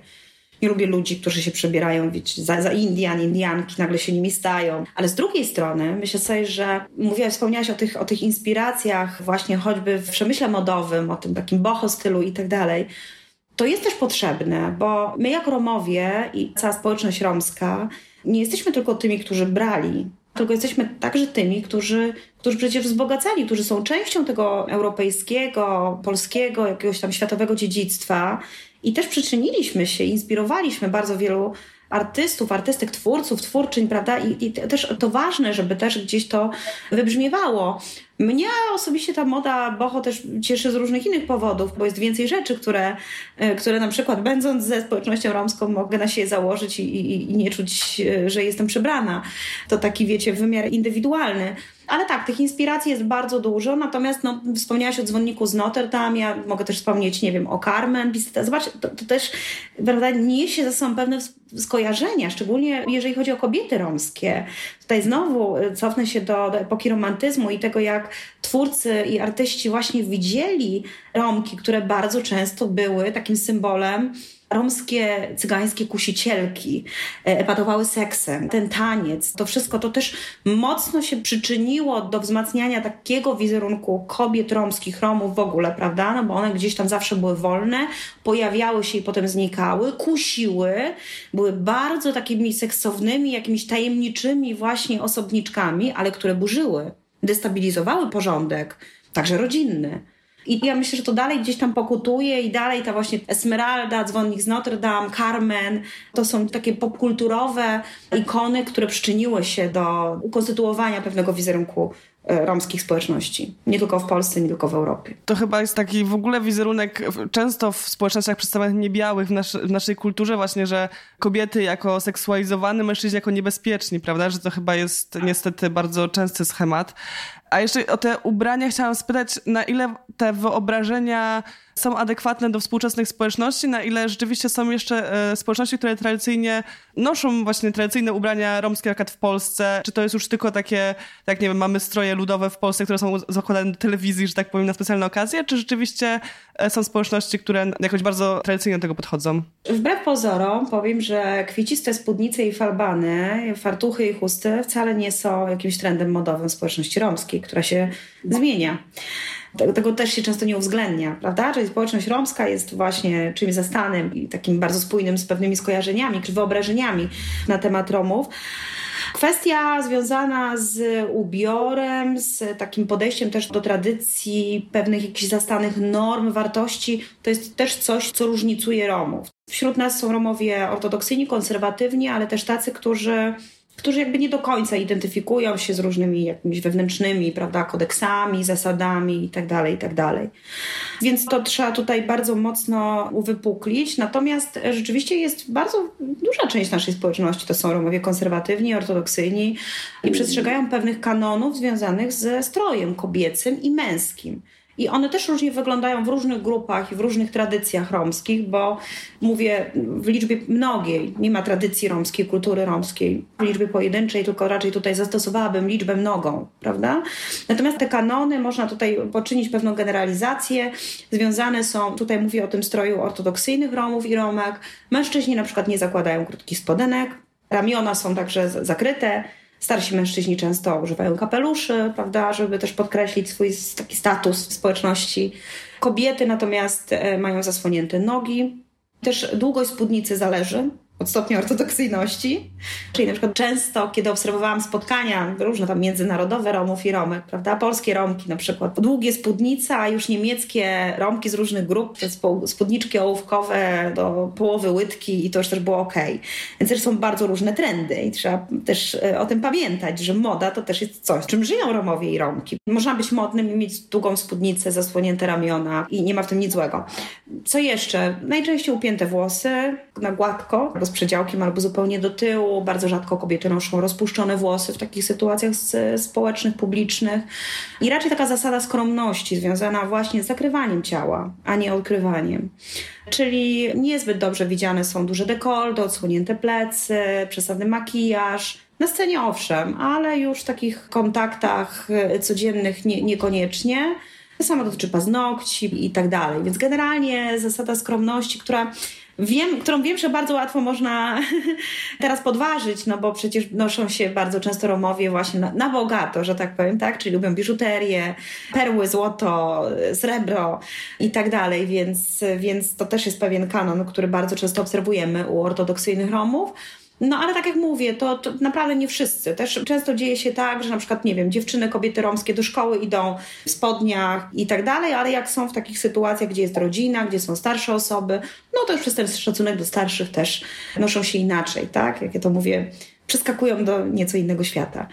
Speaker 3: Nie lubię ludzi, którzy się przebierają wiecie, za, za Indian, Indianki, nagle się nimi stają. Ale z drugiej strony myślę sobie, że mówiłaś, wspomniałaś o tych, o tych inspiracjach właśnie choćby w przemyśle modowym, o tym takim boho stylu i tak dalej. To jest też potrzebne, bo my jako Romowie i cała społeczność romska nie jesteśmy tylko tymi, którzy brali, tylko jesteśmy także tymi, którzy, którzy przecież wzbogacali, którzy są częścią tego europejskiego, polskiego, jakiegoś tam światowego dziedzictwa i też przyczyniliśmy się, inspirowaliśmy bardzo wielu artystów, artystek, twórców, twórczyń, prawda? I, I, też to ważne, żeby też gdzieś to wybrzmiewało. Mnie osobiście ta moda boho też cieszy z różnych innych powodów, bo jest więcej rzeczy, które, e, które na przykład będąc ze społecznością romską mogę na siebie założyć i, i, i nie czuć, e, że jestem przebrana. To taki, wiecie, wymiar indywidualny. Ale tak, tych inspiracji jest bardzo dużo, natomiast no, wspomniałaś o dzwonniku z Notre Dame, ja mogę też wspomnieć, nie wiem, o Carmen. Zobacz, to, to też prawda, niesie ze sobą pewne skojarzenia, szczególnie jeżeli chodzi o kobiety romskie. Tutaj znowu y, cofnę się do, do epoki romantyzmu i tego, jak twórcy i artyści właśnie widzieli Romki, które bardzo często były takim symbolem romskie, cygańskie kusicielki e, epatowały seksem, ten taniec, to wszystko to też mocno się przyczyniło do wzmacniania takiego wizerunku kobiet romskich, Romów w ogóle, prawda? No bo one gdzieś tam zawsze były wolne, pojawiały się i potem znikały, kusiły, były bardzo takimi seksownymi, jakimiś tajemniczymi właśnie osobniczkami, ale które burzyły, destabilizowały porządek, także rodzinny. I ja myślę, że to dalej gdzieś tam pokutuje i dalej ta właśnie Esmeralda, Dzwonnik z Notre Dame, Carmen, to są takie popkulturowe ikony, które przyczyniły się do ukonstytuowania pewnego wizerunku romskich społeczności. Nie tylko w Polsce, nie tylko w Europie.
Speaker 2: To chyba jest taki w ogóle wizerunek często w społecznościach przedstawionych niebiałych w, w naszej kulturze właśnie, że kobiety jako seksualizowane, mężczyźni jako niebezpieczni, prawda? Że to chyba jest niestety bardzo częsty schemat. A jeszcze o te ubrania chciałam spytać, na ile te wyobrażenia są adekwatne do współczesnych społeczności, na ile rzeczywiście są jeszcze e, społeczności, które tradycyjnie noszą właśnie tradycyjne ubrania romskie, jak w Polsce. Czy to jest już tylko takie, tak nie wiem, mamy stroje ludowe w Polsce, które są zakładane do telewizji, że tak powiem, na specjalne okazje, czy rzeczywiście e, są społeczności, które jakoś bardzo tradycyjnie do tego podchodzą?
Speaker 3: Wbrew pozorom powiem, że kwieciste spódnice i falbany, fartuchy i chusty wcale nie są jakimś trendem modowym społeczności romskiej, która się zmienia. Tego też się często nie uwzględnia, prawda? Czyli społeczność romska jest właśnie czymś zastanym i takim bardzo spójnym z pewnymi skojarzeniami czy wyobrażeniami na temat Romów. Kwestia związana z ubiorem, z takim podejściem też do tradycji, pewnych jakichś zastanych norm, wartości, to jest też coś, co różnicuje Romów. Wśród nas są Romowie ortodoksyjni, konserwatywni, ale też tacy, którzy którzy jakby nie do końca identyfikują się z różnymi jakimiś wewnętrznymi, prawda, kodeksami, zasadami itd., tak itd. Tak Więc to trzeba tutaj bardzo mocno uwypuklić. Natomiast rzeczywiście jest bardzo duża część naszej społeczności, to są Romowie konserwatywni, ortodoksyjni i przestrzegają pewnych kanonów związanych ze strojem kobiecym i męskim. I one też różnie wyglądają w różnych grupach i w różnych tradycjach romskich, bo mówię w liczbie mnogiej, nie ma tradycji romskiej, kultury romskiej w liczbie pojedynczej, tylko raczej tutaj zastosowałabym liczbę mnogą, prawda? Natomiast te kanony, można tutaj poczynić pewną generalizację, związane są, tutaj mówię o tym stroju ortodoksyjnych Romów i Romek. Mężczyźni na przykład nie zakładają krótkich spodenek, ramiona są także zakryte, Starsi mężczyźni często używają kapeluszy, prawda, żeby też podkreślić swój taki status w społeczności. Kobiety natomiast e, mają zasłonięte nogi. Też długość spódnicy zależy od stopnia ortodoksyjności. Czyli na przykład często, kiedy obserwowałam spotkania różne tam międzynarodowe Romów i Romek, prawda, polskie Romki na przykład, długie spódnice, a już niemieckie Romki z różnych grup, spódniczki ołówkowe do połowy łydki i to już też było ok. Więc też są bardzo różne trendy i trzeba też e, o tym pamiętać, że moda to też jest coś, czym żyją Romowie i Romki. Można być modnym i mieć długą spódnicę, zasłonięte ramiona i nie ma w tym nic złego. Co jeszcze? Najczęściej upięte włosy na gładko, z przedziałkiem, albo zupełnie do tyłu. Bardzo rzadko kobiety noszą rozpuszczone włosy w takich sytuacjach społecznych, publicznych. I raczej taka zasada skromności związana właśnie z zakrywaniem ciała, a nie odkrywaniem. Czyli niezbyt dobrze widziane są duże dekolty, odsłonięte plecy, przesadny makijaż, na scenie owszem, ale już w takich kontaktach codziennych nie, niekoniecznie. To samo dotyczy paznokci i tak dalej. Więc generalnie zasada skromności, która Wiem, którą wiem, że bardzo łatwo można teraz podważyć, no bo przecież noszą się bardzo często Romowie właśnie na, na bogato, że tak powiem, tak? Czyli lubią biżuterię, perły, złoto, srebro i tak dalej, więc, więc to też jest pewien kanon, który bardzo często obserwujemy u ortodoksyjnych Romów. No ale tak jak mówię, to, to, naprawdę nie wszyscy. Też często dzieje się tak, że na przykład, nie wiem, dziewczyny, kobiety romskie do szkoły idą w spodniach i tak dalej, ale jak są w takich sytuacjach, gdzie jest rodzina, gdzie są starsze osoby, no to już przez ten szacunek do starszych też noszą się inaczej, tak? Jak ja to mówię, przeskakują do nieco innego świata.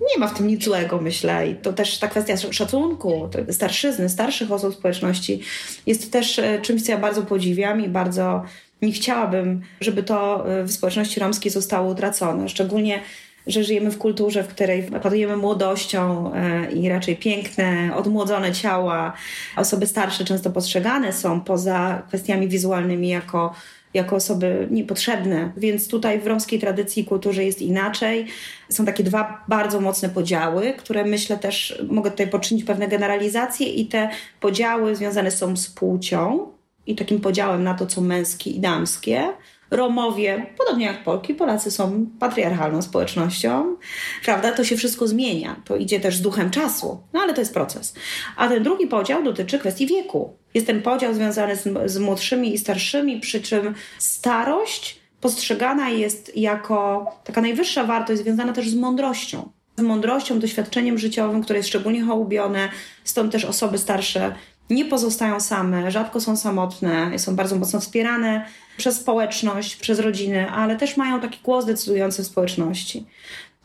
Speaker 3: Nie ma w tym nic złego, myślę. I to też ta kwestia szacunku, starszyzny, starszych osób społeczności jest też e, czymś, co ja bardzo podziwiam i bardzo nie chciałabym, żeby to y, w społeczności romskiej zostało utracone. Szczególnie że żyjemy w kulturze, w której padujemy młodością y, i raczej piękne, odmłodzone ciała. Osoby starsze często postrzegane są poza kwestiami wizualnymi jako, jako osoby niepotrzebne. Więc tutaj w romskiej tradycji i kulturze jest inaczej. Są takie dwa bardzo mocne podziały, które myślę też, mogę tutaj poczynić pewne generalizacje i te podziały związane są z płcią, i takim podziałem na to, co męskie i damskie. Romowie, podobnie jak Polki, Polacy są patriarchalną społecznością, prawda? To się wszystko zmienia. To idzie też z duchem czasu, no ale to jest proces. A ten drugi podział dotyczy kwestii wieku. Jest ten podział związany z, z młodszymi i starszymi, przy czym starość postrzegana jest jako taka najwyższa wartość, związana też z mądrością. Z mądrością, doświadczeniem życiowym, które jest szczególnie hołubione, stąd też osoby starsze nie pozostają same, rzadko są samotne, są bardzo mocno wspierane przez społeczność, przez rodziny, ale też mają taki głos decydujący w społeczności.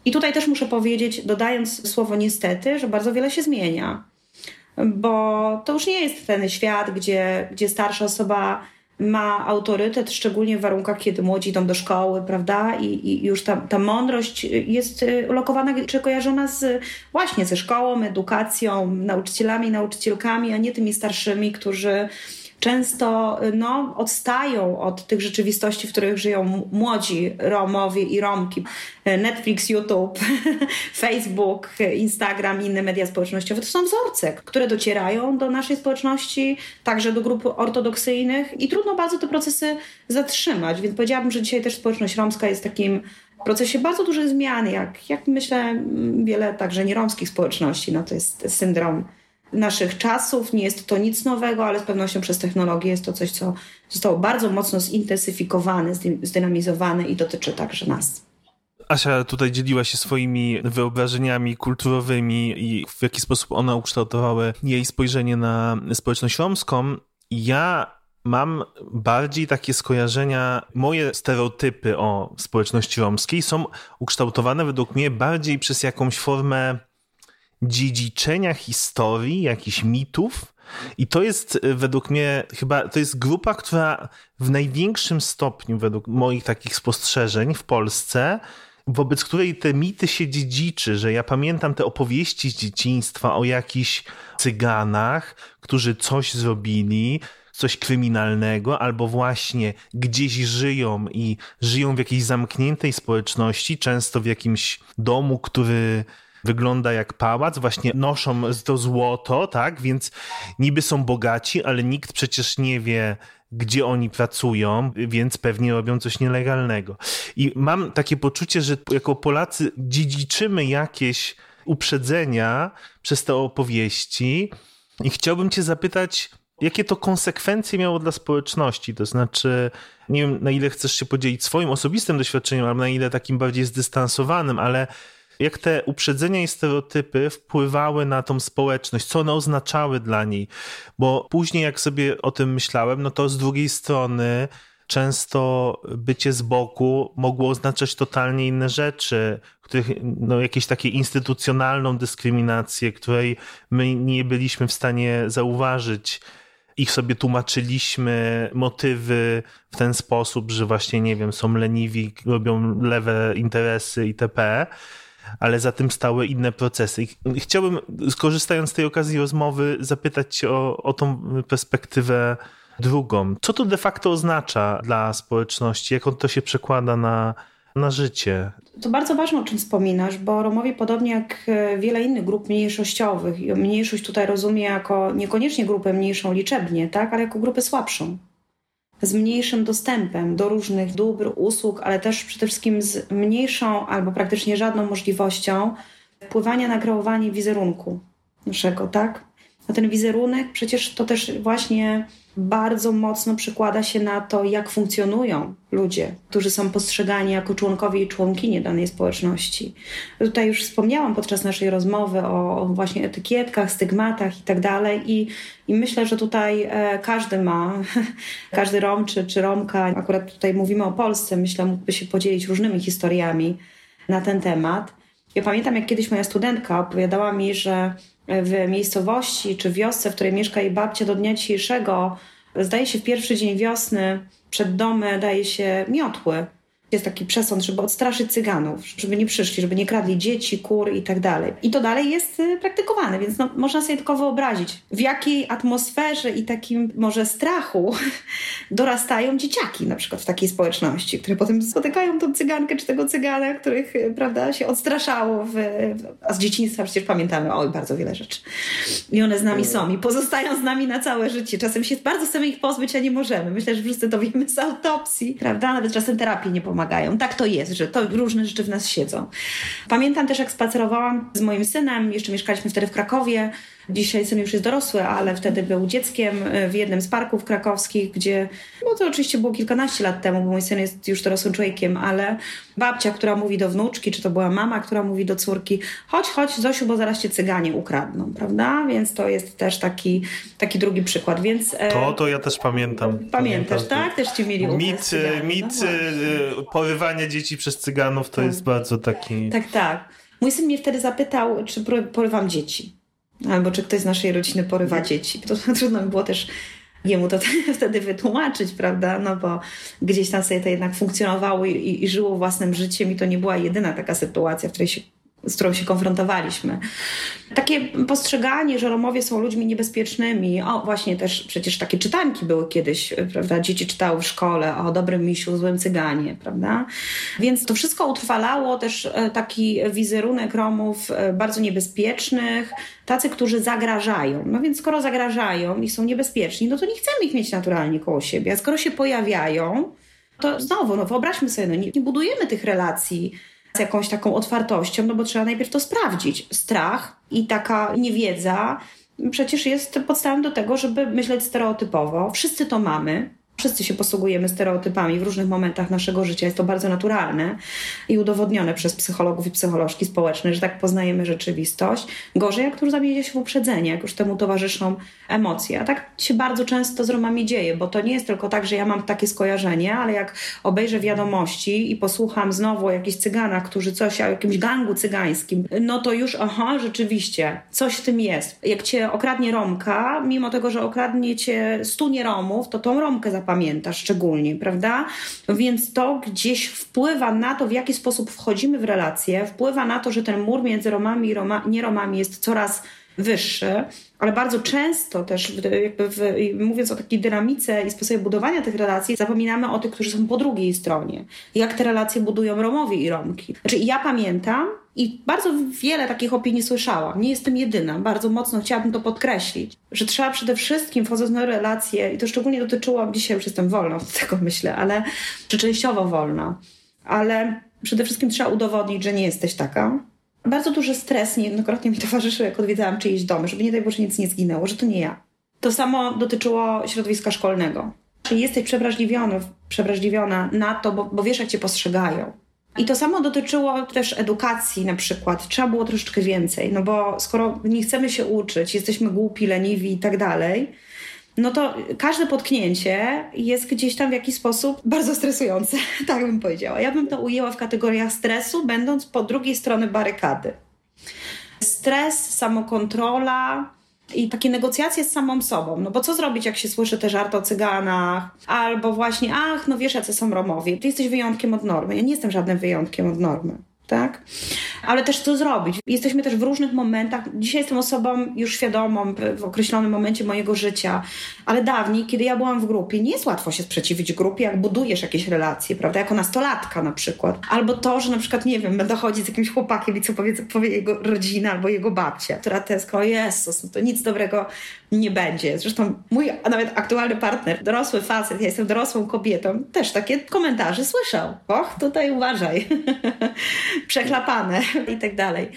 Speaker 3: I tutaj też muszę powiedzieć, dodając słowo niestety, że bardzo wiele się zmienia, bo to już nie jest ten świat, gdzie, gdzie starsza osoba ma autorytet, szczególnie w warunkach, kiedy młodzi idą do szkoły, prawda? I, i już ta, ta mądrość jest y, ulokowana czy kojarzona z, właśnie ze szkołą, edukacją, nauczycielami, nauczycielkami, a nie tymi starszymi, którzy często no, odstają od tych rzeczywistości, w których żyją młodzi Romowie i Romki. Netflix, YouTube, Facebook, Instagram, inne media społecznościowe to są wzorce, które docierają do naszej społeczności, także do grup ortodoksyjnych i trudno bardzo te procesy zatrzymać. Więc powiedziałabym, że dzisiaj też społeczność romska jest takim procesie bardzo dużych zmian, jak, jak myślę wiele także nieromskich społeczności. No to jest syndrom naszych czasów. Nie jest to nic nowego, ale z pewnością przez technologię jest to coś, co zostało bardzo mocno zintensyfikowane, zdynamizowane i dotyczy także nas.
Speaker 1: Asia tutaj dzieliła się swoimi wyobrażeniami kulturowymi i w jaki sposób one ukształtowały jej spojrzenie na społeczność romską. Ja mam bardziej takie skojarzenia, moje stereotypy o społeczności romskiej są ukształtowane według mnie bardziej przez jakąś formę dziedziczenia historii, jakichś mitów. I to jest y, według mnie chyba, to jest grupa, która w największym stopniu, według moich takich spostrzeżeń w Polsce, wobec której te mity się dziedziczy, że ja pamiętam te opowieści z dzieciństwa o jakichś cyganach, którzy coś zrobili, coś kryminalnego, albo właśnie gdzieś żyją i żyją w jakiejś zamkniętej społeczności, często w jakimś domu, który wygląda jak pałac, właśnie noszą to złoto, tak, więc niby są bogaci, ale nikt przecież nie wie, gdzie oni pracują, więc pewnie robią coś nielegalnego. I mam takie poczucie, że jako Polacy dziedziczymy jakieś uprzedzenia przez te opowieści i chciałbym cię zapytać, jakie to konsekwencje miało dla społeczności? To znaczy, nie wiem, na ile chcesz się podzielić swoim osobistym doświadczeniem, albo na ile takim bardziej zdystansowanym, ale jak te uprzedzenia i stereotypy wpływały na tą społeczność, co one oznaczały dla niej. Bo później, jak sobie o tym myślałem, no to z drugiej strony często bycie z boku mogło oznaczać totalnie inne rzeczy, których, no, jakieś takie instytucjonalną dyskryminację, której my nie byliśmy w stanie zauważyć. Ich sobie tłumaczyliśmy motywy w ten sposób, że właśnie, nie wiem, są leniwi, robią lewe interesy itp ale za tym stały inne procesy. Chciałbym, skorzystając z tej okazji rozmowy, zapytać Cię o, o tą perspektywę drugą. Co to de facto oznacza dla społeczności? Jak on to się przekłada na, na życie?
Speaker 3: To bardzo ważne, o czym wspominasz, bo Romowie, podobnie jak e, wiele innych grup mniejszościowych, mniejszość tutaj rozumie jako niekoniecznie grupę mniejszą liczebnie, tak, ale jako grupę słabszą z mniejszym dostępem do różnych dóbr, usług, ale też przede wszystkim z mniejszą albo praktycznie żadną możliwością wpływania na kreowanie wizerunku naszego, tak? A ten wizerunek przecież to też właśnie bardzo mocno przekłada się na to, jak funkcjonują ludzie, którzy są postrzegani jako członkowie i członkinie danej społeczności. Tutaj już wspomniałam podczas naszej rozmowy o, właśnie etykietkach, stygmatach i tak dalej i, i myślę, że tutaj e, każdy ma, każdy Rom czy, czy Romka, akurat tutaj mówimy o Polsce, myślę, mógłby się podzielić różnymi historiami na ten temat. Ja pamiętam, jak kiedyś moja studentka opowiadała mi, że w miejscowości czy wiosce, w której mieszka jej babcia do dnia dzisiejszego, zdaje się w pierwszy dzień wiosny przed domy daje się miotły jest taki przesąd, żeby odstraszyć cyganów, żeby nie przyszli, żeby nie kradli dzieci, kur i tak dalej. I to dalej jest y, praktykowane, więc no, można sobie tylko wyobrazić, w jakiej atmosferze i takim może strachu dorastają dzieciaki na przykład w takiej społeczności, które potem spotykają tą cygankę czy tego cygana, których y, prawda, się odstraszało, w, a z dzieciństwa przecież pamiętamy oj, bardzo wiele rzeczy. I one z nami są i pozostają z nami na całe życie. Czasem się bardzo chcemy ich pozbyć, a nie możemy. Myślę, że wszyscy to wiemy z autopsji, prawda? Nawet czasem terapii nie pomoże pomagają. Tak to jest, że to różne rzeczy w nas siedzą. Pamiętam też, jak spacerowałam z moim synem, jeszcze mieszkaliśmy wtedy w Krakowie, Dzisiaj syn już jest dorosły, ale wtedy był dzieckiem e, w jednym z parków krakowskich, gdzie, no to oczywiście było kilkanaście lat temu, bo mój syn jest już dorosłym człowiekiem, ale babcia, która mówi do wnuczki, czy to była mama, która mówi do córki, chodź, chodź Zosiu, bo zaraz cię cyganie ukradną, prawda? Więc to jest też taki, taki drugi przykład, więc...
Speaker 1: E, to, to ja też pamiętam.
Speaker 3: Pamiętasz, tak? Też ci mieli
Speaker 1: Mit, mit no porywania dzieci przez cyganów to tak. jest bardzo taki...
Speaker 3: Tak, tak. Mój syn mnie wtedy zapytał, czy porywam dzieci. Albo czy ktoś z naszej rodziny porywa dzieci. To trudno mi było też jemu to wtedy wytłumaczyć, prawda? No bo gdzieś tam sobie to jednak funkcjonowało i, i, i żyło własnym życiem i to nie była jedyna taka sytuacja, w której się z którą się konfrontowaliśmy. Takie postrzeganie, że Romowie są ludźmi niebezpiecznymi, o właśnie też przecież takie czytanki były kiedyś, prawda? Dzieci czytały w szkole o dobrym misiu, złym cyganie, prawda? Więc to wszystko utrwalało też e, taki wizerunek Romów e, bardzo niebezpiecznych, tacy, którzy zagrażają. No więc skoro zagrażają i są niebezpieczni, no to nie chcemy ich mieć naturalnie koło siebie, a skoro się pojawiają, to znowu, no wyobraźmy sobie, no nie, nie budujemy tych relacji jakąś taką otwartością, no bo trzeba najpierw to sprawdzić. Strach i taka niewiedza przecież jest podstawą do tego, żeby myśleć stereotypowo. Wszyscy to mamy. Wszyscy się posługujemy stereotypami w różnych momentach naszego życia. Jest to bardzo naturalne i udowodnione przez psychologów i psycholożki społeczne, że tak poznajemy rzeczywistość. Gorzej, jak to już się w uprzedzenie, jak już temu towarzyszą emocje. A tak się bardzo często z Romami dzieje, bo to nie jest tylko tak, że ja mam takie skojarzenie, ale jak obejrzę wiadomości i posłucham znowu o jakichś cyganach, którzy coś, o jakimś gangu cygańskim, no to już, aha, rzeczywiście, coś w tym jest. Jak cię okradnie Romka, mimo tego, że okradnie cię stu nieromów, to tą Romkę pamięta szczególnie, prawda? Więc to gdzieś wpływa na to, w jaki sposób wchodzimy w relacje, wpływa na to, że ten mur między Romami i Roma, nieromami jest coraz wyższy, ale bardzo często też, jakby w, mówiąc o takiej dynamice i sposobie budowania tych relacji, zapominamy o tych, którzy są po drugiej stronie. Jak te relacje budują Romowie i Romki. Znaczy, ja pamiętam, I bardzo wiele takich opinii słyszałam. Nie jestem jedyna. Bardzo mocno chciałabym to podkreślić, że trzeba przede wszystkim, wchodząc na relacje, i to szczególnie dotyczyło, dzisiaj już jestem wolna od tego myślę, ale, czy częściowo wolna, ale przede wszystkim trzeba udowodnić, że nie jesteś taka. Bardzo duży stres niejednokrotnie mi towarzyszył, jak odwiedzałam czyjeś domy, żeby nie daj Boże nic nie zginęło, że to nie ja. To samo dotyczyło środowiska szkolnego. Czyli jesteś przewrażliwiony, przewrażliwiona na to, bo, bo wiesz, jak cię postrzegają. I to samo dotyczyło też edukacji na przykład. Trzeba było troszeczkę więcej, no bo skoro nie chcemy się uczyć, jesteśmy głupi, leniwi i tak dalej, no to każde potknięcie jest gdzieś tam w jakiś sposób bardzo stresujące, tak bym powiedziała. Ja bym to ujęła w kategoriach stresu, będąc po drugiej stronie barykady. Stres, samokontrola, i takie negocjacje z samą sobą. No bo co zrobić, jak się słyszy te żarty o cyganach? Albo właśnie, ach, no wiesz, jacy są Romowie. Ty jesteś wyjątkiem od normy. Ja nie jestem żadnym wyjątkiem od normy tak? Ale też co zrobić? Jesteśmy też w różnych momentach. Dzisiaj jestem osobą już świadomą w określonym momencie mojego życia, ale dawniej, kiedy ja byłam w grupie, nie jest łatwo się sprzeciwić grupie, jak budujesz jakieś relacje, prawda? Jako nastolatka na przykład. Albo to, że na przykład, nie wiem, będę chodzić z jakimś chłopakiem i co powie, powie jego rodzina albo jego babcia, która też o Jezus, no to nic dobrego nie będzie. Zresztą mój nawet aktualny partner, dorosły facet, ja jestem dorosłą kobietą, też takie komentarze słyszał. Och, tutaj uważaj. Przechlapane i tak dalej.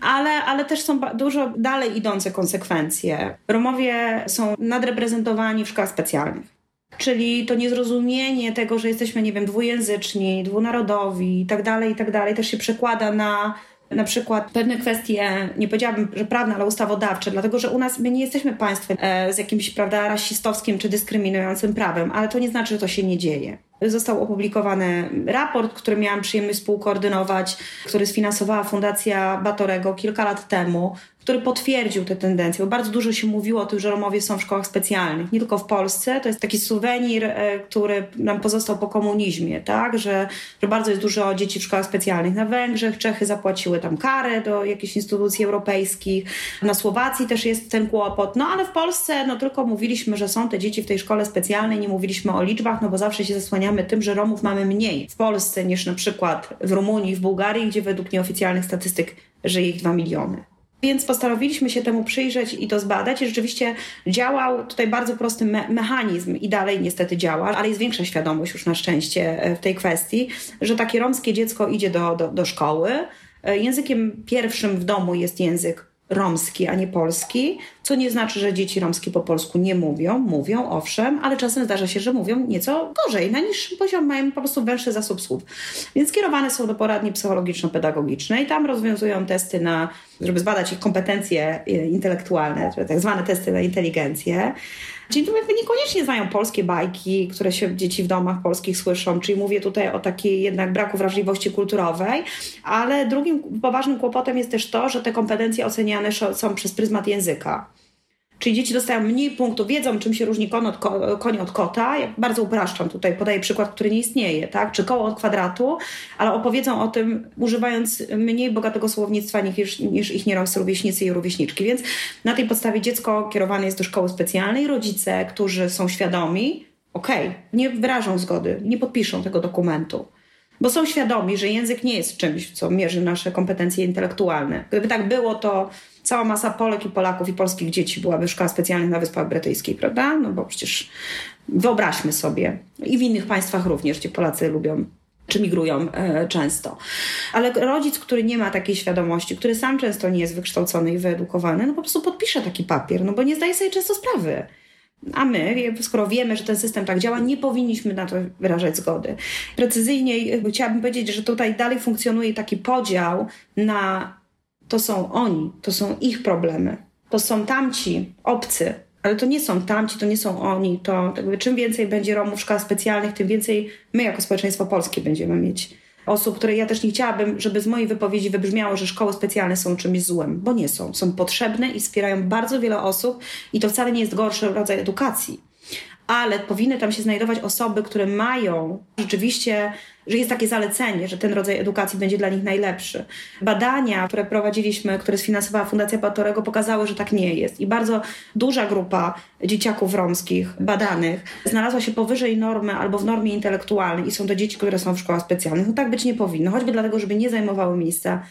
Speaker 3: Ale, ale też są dużo dalej idące konsekwencje. Romowie są nadreprezentowani w szkołach specjalnych. Czyli to niezrozumienie tego, że jesteśmy, nie wiem, dwujęzyczni, dwunarodowi i tak dalej, i tak dalej, też się przekłada na na przykład pewne kwestie, nie powiedziałabym, że prawne, ale ustawodawcze, dlatego że u nas my nie jesteśmy państwem e, z jakimś, prawda, rasistowskim czy dyskryminującym prawem, ale to nie znaczy, że to się nie dzieje. Został opublikowany raport, który miałam przyjemność współkoordynować, który sfinansowała Fundacja Batorego kilka lat temu, który potwierdził te tendencje, bo bardzo dużo się mówiło o tym, że Romowie są w szkołach specjalnych, nie tylko w Polsce. To jest taki suwenir, e, który nam pozostał po komunizmie, tak? że, że bardzo jest dużo dzieci w szkołach specjalnych. Na Węgrzech Czechy zapłaciły tam karę do jakichś instytucji europejskich, na Słowacji też jest ten kłopot, no ale w Polsce no tylko mówiliśmy, że są te dzieci w tej szkole specjalnej, nie mówiliśmy o liczbach, no bo zawsze się zasłaniamy tym, że Romów mamy mniej w Polsce niż na przykład w Rumunii, w Bułgarii, gdzie według nieoficjalnych statystyk żyje ich 2 miliony. Więc postanowiliśmy się temu przyjrzeć i to zbadać. I rzeczywiście działał tutaj bardzo prosty me mechanizm i dalej niestety działa, ale jest większa świadomość już na szczęście e, w tej kwestii, że takie romskie dziecko idzie do, do, do szkoły. E, językiem pierwszym w domu jest język romski, a nie polski, co nie znaczy, że dzieci romskie po polsku nie mówią. Mówią, owszem, ale czasem zdarza się, że mówią nieco gorzej, na niższym poziomie, mają po prostu węższy zasób słów. Więc kierowane są do poradni psychologiczno-pedagogicznej. Tam rozwiązują testy na, żeby zbadać ich kompetencje e, intelektualne, tak zwane testy na inteligencję. Czyli jakby niekoniecznie znają polskie bajki, które się dzieci w domach polskich słyszą, czyli mówię tutaj o takiej jednak braku wrażliwości kulturowej, ale drugim poważnym kłopotem jest też to, że te kompetencje oceniane są przez pryzmat języka. Czyli dzieci dostają mniej punktów, wiedzą czym się różni koń od, ko od kota. Ja bardzo upraszczam tutaj, podaję przykład, który nie istnieje, tak? Czy koło od kwadratu, ale opowiedzą o tym używając mniej bogatego słownictwa niż, niż ich nieraz rówieśnicy i rówieśniczki. Więc na tej podstawie dziecko kierowane jest do szkoły specjalnej. Rodzice, którzy są świadomi, okej, okay, nie wyrażą zgody, nie podpiszą tego dokumentu bo są świadomi, że język nie jest czymś, co mierzy nasze kompetencje intelektualne. Gdyby tak było, to cała masa Polek i Polaków i polskich dzieci byłaby w szkołach specjalnych na Wyspach Brytyjskich, prawda? No bo przecież wyobraźmy sobie, i w innych państwach również, gdzie Polacy lubią czy migrują e, często. Ale rodzic, który nie ma takiej świadomości, który sam często nie jest wykształcony i wyedukowany, no po prostu podpisze taki papier, no bo nie zdaje sobie często sprawy. A my, skoro wiemy, że ten system tak działa, nie powinniśmy na to wyrażać zgody. Precyzyjniej chciałabym powiedzieć, że tutaj dalej funkcjonuje taki podział na to są oni, to są ich problemy, to są tamci, obcy, ale to nie są tamci, to nie są oni. To jakby czym więcej będzie Romów w szkołach specjalnych, tym więcej my jako społeczeństwo polskie będziemy mieć osób, które ja też nie chciałabym, żeby z mojej wypowiedzi wybrzmiało, że szkoły specjalne są czymś złym, bo nie są. Są potrzebne i wspierają bardzo wiele osób i to wcale nie jest gorszy rodzaj edukacji ale powinny tam się znajdować osoby, które mają rzeczywiście, że jest takie zalecenie, że ten rodzaj edukacji będzie dla nich najlepszy. Badania, które prowadziliśmy, które sfinansowała Fundacja Patorego, pokazały, że tak nie jest. I bardzo duża grupa dzieciaków romskich badanych znalazła się powyżej normy albo w normie intelektualnej i są to dzieci, które są w szkołach specjalnych. No tak być nie powinno, choćby dlatego, żeby nie zajmowały miejsca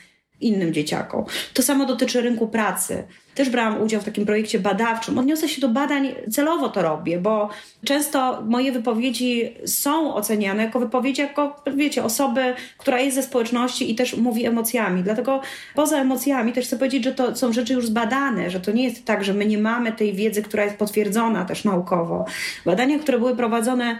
Speaker 3: innym dzieciakom. To samo dotyczy rynku pracy. Też brałam udział w takim projekcie badawczym. Odniosę się do badań, celowo to robię, bo często moje wypowiedzi są oceniane jako wypowiedzi, jako, wiecie, osoby, która jest ze społeczności i też mówi emocjami. Dlatego poza emocjami też chcę powiedzieć, że to są rzeczy już zbadane, że to nie jest tak, że my nie mamy tej wiedzy, która jest potwierdzona też naukowo. Badania, które były prowadzone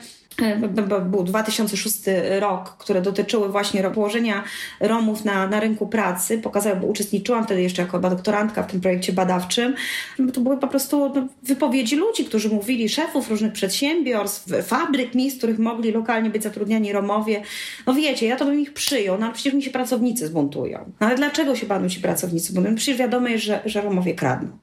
Speaker 3: był 2006 rok, które dotyczyły właśnie położenia Romów na, na rynku pracy. Pokazałem, bo uczestniczyłam wtedy jeszcze jako doktorantka w tym projekcie badawczym. To były po prostu no, wypowiedzi ludzi, którzy mówili, szefów różnych przedsiębiorstw, fabryk, miejsc, w których mogli lokalnie być zatrudniani Romowie. No wiecie, ja to bym ich przyjął, no ale przecież mi się pracownicy zbuntują. No ale dlaczego się panu ci pracownicy buntują? Przecież wiadomo jest, że, że Romowie kradną.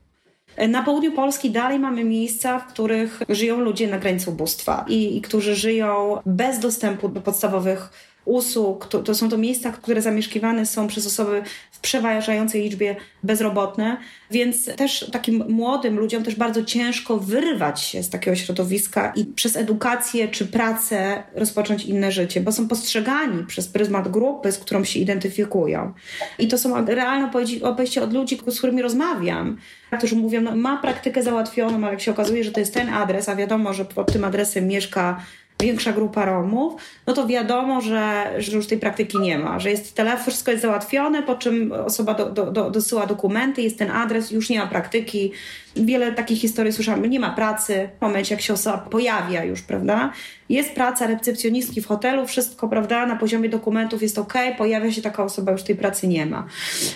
Speaker 3: Na południu Polski dalej mamy miejsca, w których żyją ludzie na granicy ubóstwa i, i którzy żyją bez dostępu do podstawowych usług. To, to, są to miejsca, które zamieszkiwane są przez osoby w przeważającej liczbie bezrobotne, więc też takim młodym ludziom też bardzo ciężko wyrwać się z takiego środowiska i przez edukację czy pracę rozpocząć inne życie, bo są postrzegani przez pryzmat grupy, z którą się identyfikują. I to są realne opowieści od ludzi, z którymi rozmawiam, którzy mówią, no, ma praktykę załatwioną, ale jak się okazuje, że to jest ten adres, a wiadomo, że pod tym adresem mieszka większa grupa Romów, no to wiadomo, że, że już tej praktyki nie ma, że jest telefon, wszystko jest załatwione, po czym osoba do, do, do, dosyła dokumenty, jest ten adres, już nie ma praktyki. Wiele takich historii słyszałam, nie ma pracy w momencie, jak się osoba pojawia już, prawda? Jest praca recepcjonistki w hotelu, wszystko, prawda, na poziomie dokumentów jest ok, pojawia się taka osoba, już tej pracy nie ma.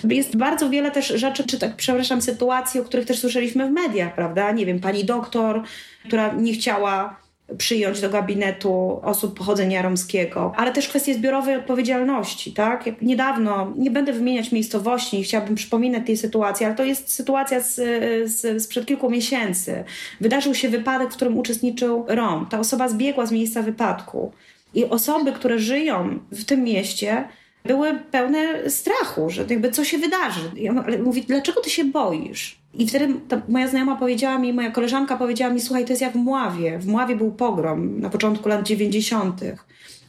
Speaker 3: Jest bardzo wiele też rzeczy, czy tak, przepraszam, sytuacji, o których też słyszeliśmy w mediach, prawda? Nie wiem, pani doktor, która nie chciała przyjąć do gabinetu osób pochodzenia romskiego, ale też kwestie zbiorowej odpowiedzialności, tak? Jak niedawno, nie będę wymieniać miejscowości, chciałabym przypominać tej sytuacji, ale to jest sytuacja z, z, sprzed kilku miesięcy. Wydarzył się wypadek, w którym uczestniczył Rom. Ta osoba zbiegła z miejsca wypadku i osoby, które żyją w tym mieście, były pełne strachu, że jakby co się wydarzy. Ja mówię, dlaczego ty się boisz? I wtedy moja znajoma powiedziała mi, moja koleżanka powiedziała mi, słuchaj, to jest jak w Mławie. W Mławie był pogrom na początku lat 90.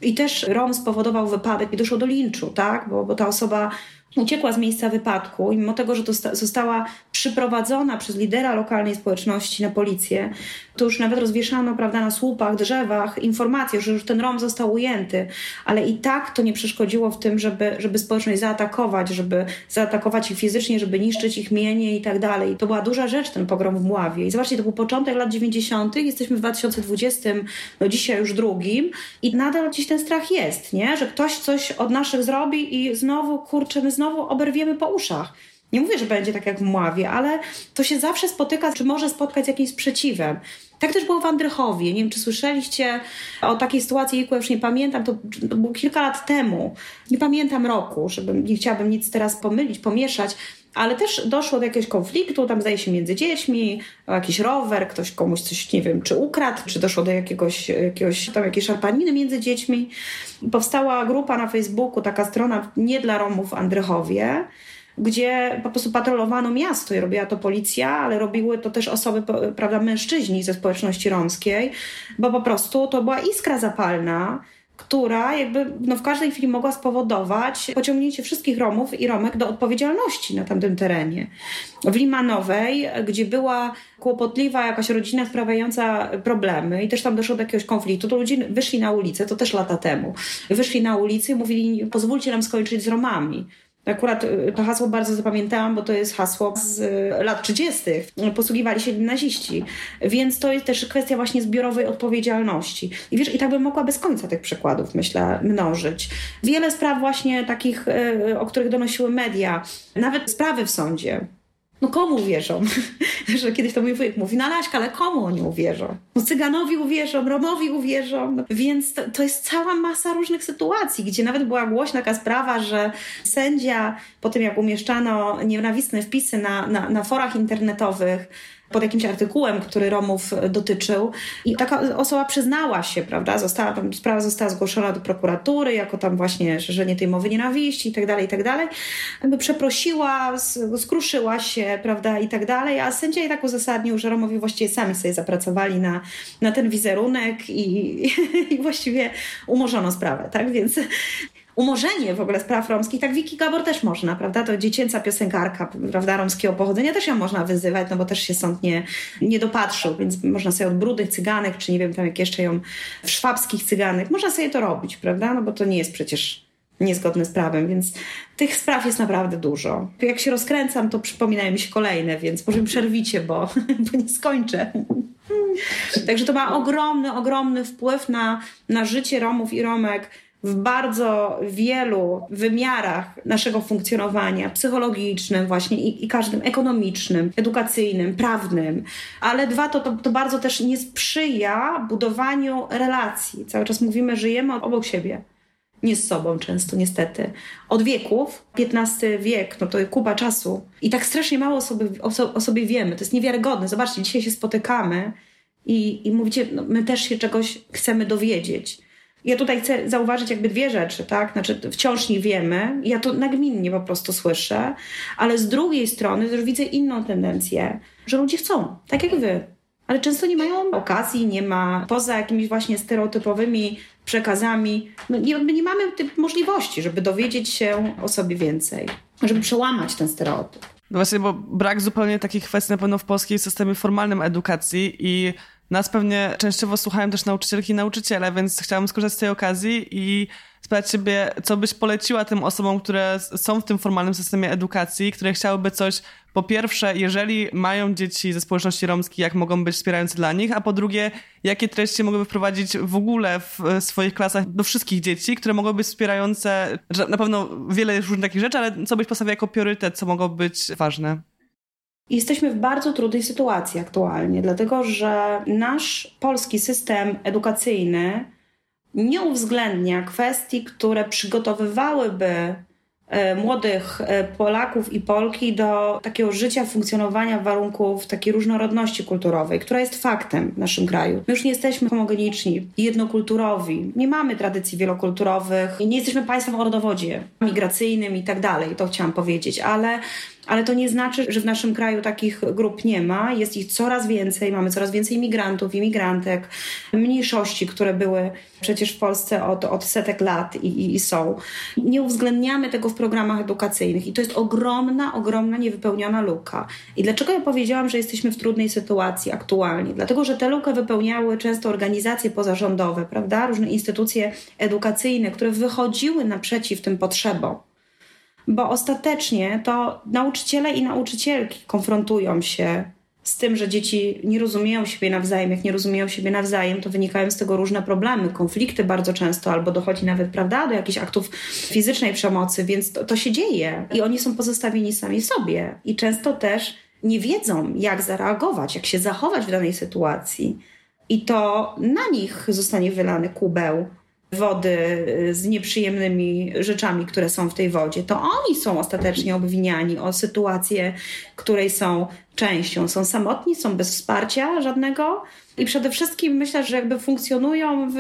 Speaker 3: I też Rom spowodował wypadek i doszło do linczu, tak? Bo, bo ta osoba uciekła z miejsca wypadku mimo tego, że została przyprowadzona przez lidera lokalnej społeczności na policję, to już nawet rozwieszano prawda, na słupach, drzewach informacje, że już ten Rom został ujęty, ale i tak to nie przeszkodziło w tym, żeby, żeby społeczność zaatakować, żeby zaatakować ich fizycznie, żeby niszczyć ich mienie i tak dalej. To była duża rzecz, ten pogrom w Mławie. I zobaczcie, to był początek lat 90., jesteśmy w 2020, no dzisiaj już drugim i nadal gdzieś ten strach jest, nie? że ktoś coś od naszych zrobi i znowu, kurczę, my znowu oberwiemy po uszach. Nie mówię, że będzie tak jak w Mławie, ale to się zawsze spotyka, czy może spotkać z jakimś sprzeciwem. Tak też było w Andrychowie. Nie wiem, czy słyszeliście o takiej sytuacji, ja już nie pamiętam, to, to było kilka lat temu. Nie pamiętam roku, żeby nie chciałabym nic teraz pomylić, pomieszać, ale też doszło do jakiegoś konfliktu, tam zdaje się między dziećmi, jakiś rower, ktoś komuś coś, nie wiem, czy ukradł, czy doszło do jakiegoś, jakiegoś tam jakiejś szarpaniny między dziećmi. Powstała grupa na Facebooku, taka strona nie dla Romów w Andrychowie, gdzie po prostu patrolowano miasto i robiła to policja, ale robiły to też osoby, prawda, mężczyźni ze społeczności romskiej, bo po prostu to była iskra zapalna, która jakby no w każdej chwili mogła spowodować pociągnięcie wszystkich Romów i Romek do odpowiedzialności na tamtym terenie. W Limanowej, gdzie była kłopotliwa jakaś rodzina sprawiająca problemy i też tam doszło do jakiegoś konfliktu, to ludzie wyszli na ulicę, to też lata temu, wyszli na ulicę i mówili pozwólcie nam skończyć z Romami. Akurat y, to hasło bardzo zapamiętałam, bo to jest hasło z y, lat 30. Posługiwali się naziści. Więc to jest też kwestia właśnie zbiorowej odpowiedzialności. I wiesz, i tak bym mogła bez końca tych przykładów, myślę, mnożyć. Wiele spraw właśnie takich, y, o których donosiły media, nawet sprawy w sądzie. No komu uwierzą? że kiedyś to mój wujek mówi, na Laśka, ale komu oni uwierzą? No Cyganowi uwierzą, Romowi uwierzą. No, więc to, to, jest cała masa różnych sytuacji, gdzie nawet była głośna taka sprawa, że sędzia po tym, jak umieszczano nienawistne wpisy na, na, na forach internetowych, pod jakimś artykułem, który Romów dotyczył. I taka osoba przyznała się, prawda, została, tam, sprawa została zgłoszona do prokuratury, jako tam właśnie szerzenie tej mowy nienawiści i tak dalej, i tak dalej. Jakby przeprosiła, skruszyła się, prawda, i tak dalej, a sędzia i tak uzasadnił, że Romowie właściwie sami sobie zapracowali na, na ten wizerunek i, i właściwie umorzono sprawę, tak, więc umorzenie w ogóle spraw romskich, tak Wiki Gabor też można, prawda? To dziecięca piosenkarka, prawda, romskiego pochodzenia też ją można wyzywać, no bo też się sąd nie, nie dopatrzył, więc można sobie od brudnych cyganek, czy nie wiem, tam jak jeszcze ją w szwabskich cyganek, można sobie to robić, prawda? No bo to nie jest przecież niezgodne z prawem, więc tych spraw jest naprawdę dużo. Jak się rozkręcam, to przypominają mi się kolejne, więc może mi przerwicie, bo, bo nie skończę. Także to ma ogromny, ogromny wpływ na, na życie Romów i Romek w bardzo wielu wymiarach naszego funkcjonowania psychologicznym właśnie i, i każdym ekonomicznym, edukacyjnym, prawnym, ale dwa, to, to, to bardzo też nie sprzyja budowaniu relacji. Cały czas mówimy, żyjemy obok siebie nie z sobą często, niestety. Od wieków, XV wiek, no to kupa czasu. I tak strasznie mało sobie, o, o sobie wiemy. To jest niewiarygodne. Zobaczcie, dzisiaj się spotykamy i, i mówicie, no, my też się czegoś chcemy dowiedzieć. Ja tutaj chcę zauważyć jakby dwie rzeczy, tak? Znaczy, wciąż nie wiemy, ja to nagminnie po prostu słyszę, ale z drugiej strony też widzę inną tendencję, że ludzie chcą, tak jak wy. Ale często nie mają okazji, nie ma poza jakimiś właśnie stereotypowymi przekazami, no nie mamy możliwości, żeby dowiedzieć się o sobie więcej, żeby przełamać ten stereotyp.
Speaker 2: No właśnie, bo brak zupełnie takich kwestii na pewno w polskim systemie formalnym edukacji i nas pewnie częściowo słuchają też nauczycielki i nauczyciele, więc chciałam skorzystać z tej okazji i spytać Ciebie, co byś poleciła tym osobom, które są w tym formalnym systemie edukacji, które chciałyby coś, po pierwsze, jeżeli mają dzieci ze społeczności romskiej, jak mogą być wspierające dla nich, a po drugie, jakie treści mogłyby wprowadzić w ogóle w swoich klasach do wszystkich dzieci, które mogą być wspierające, na pewno wiele różnych takich rzeczy, ale co byś postawił jako priorytet, co mogło być ważne?
Speaker 3: Jesteśmy w bardzo trudnej sytuacji aktualnie, dlatego że nasz polski system edukacyjny nie uwzględnia kwestii, które przygotowywałyby e, młodych e, Polaków i Polki do takiego życia, funkcjonowania warunków takiej różnorodności kulturowej, która jest faktem w naszym kraju. My już nie jesteśmy homogeniczni, jednokulturowi, nie mamy tradycji wielokulturowych, nie jesteśmy państwem o rodowodzie migracyjnym i tak dalej, to chciałam powiedzieć, ale ale to nie znaczy, że w naszym kraju takich grup nie ma. Jest ich coraz więcej, mamy coraz więcej migrantów, imigrantek, mniejszości, które były przecież w Polsce od, od setek lat i, i, i są. Nie uwzględniamy tego w programach edukacyjnych i to jest ogromna, ogromna niewypełniona luka. I dlaczego ja powiedziałam, że jesteśmy w trudnej sytuacji aktualnie? Dlatego, że tę lukę wypełniały często organizacje pozarządowe, prawda? Różne instytucje edukacyjne, które wychodziły naprzeciw tym potrzebom bo ostatecznie to nauczyciele i nauczycielki konfrontują się z tym, że dzieci nie rozumieją siebie nawzajem. Jak nie rozumieją siebie nawzajem, to wynikają z tego różne problemy, konflikty bardzo często, albo dochodzi nawet, prawda, do jakichś aktów fizycznej przemocy, więc to, to się dzieje. I oni są pozostawieni sami sobie. I często też nie wiedzą, jak zareagować, jak się zachować w danej sytuacji. I to na nich zostanie wylany kubeł wody y, z nieprzyjemnymi rzeczami, które są w tej wodzie, to oni są ostatecznie obwiniani o sytuację, której są częścią. Są samotni, są bez wsparcia żadnego i przede wszystkim myślę, że jakby funkcjonują w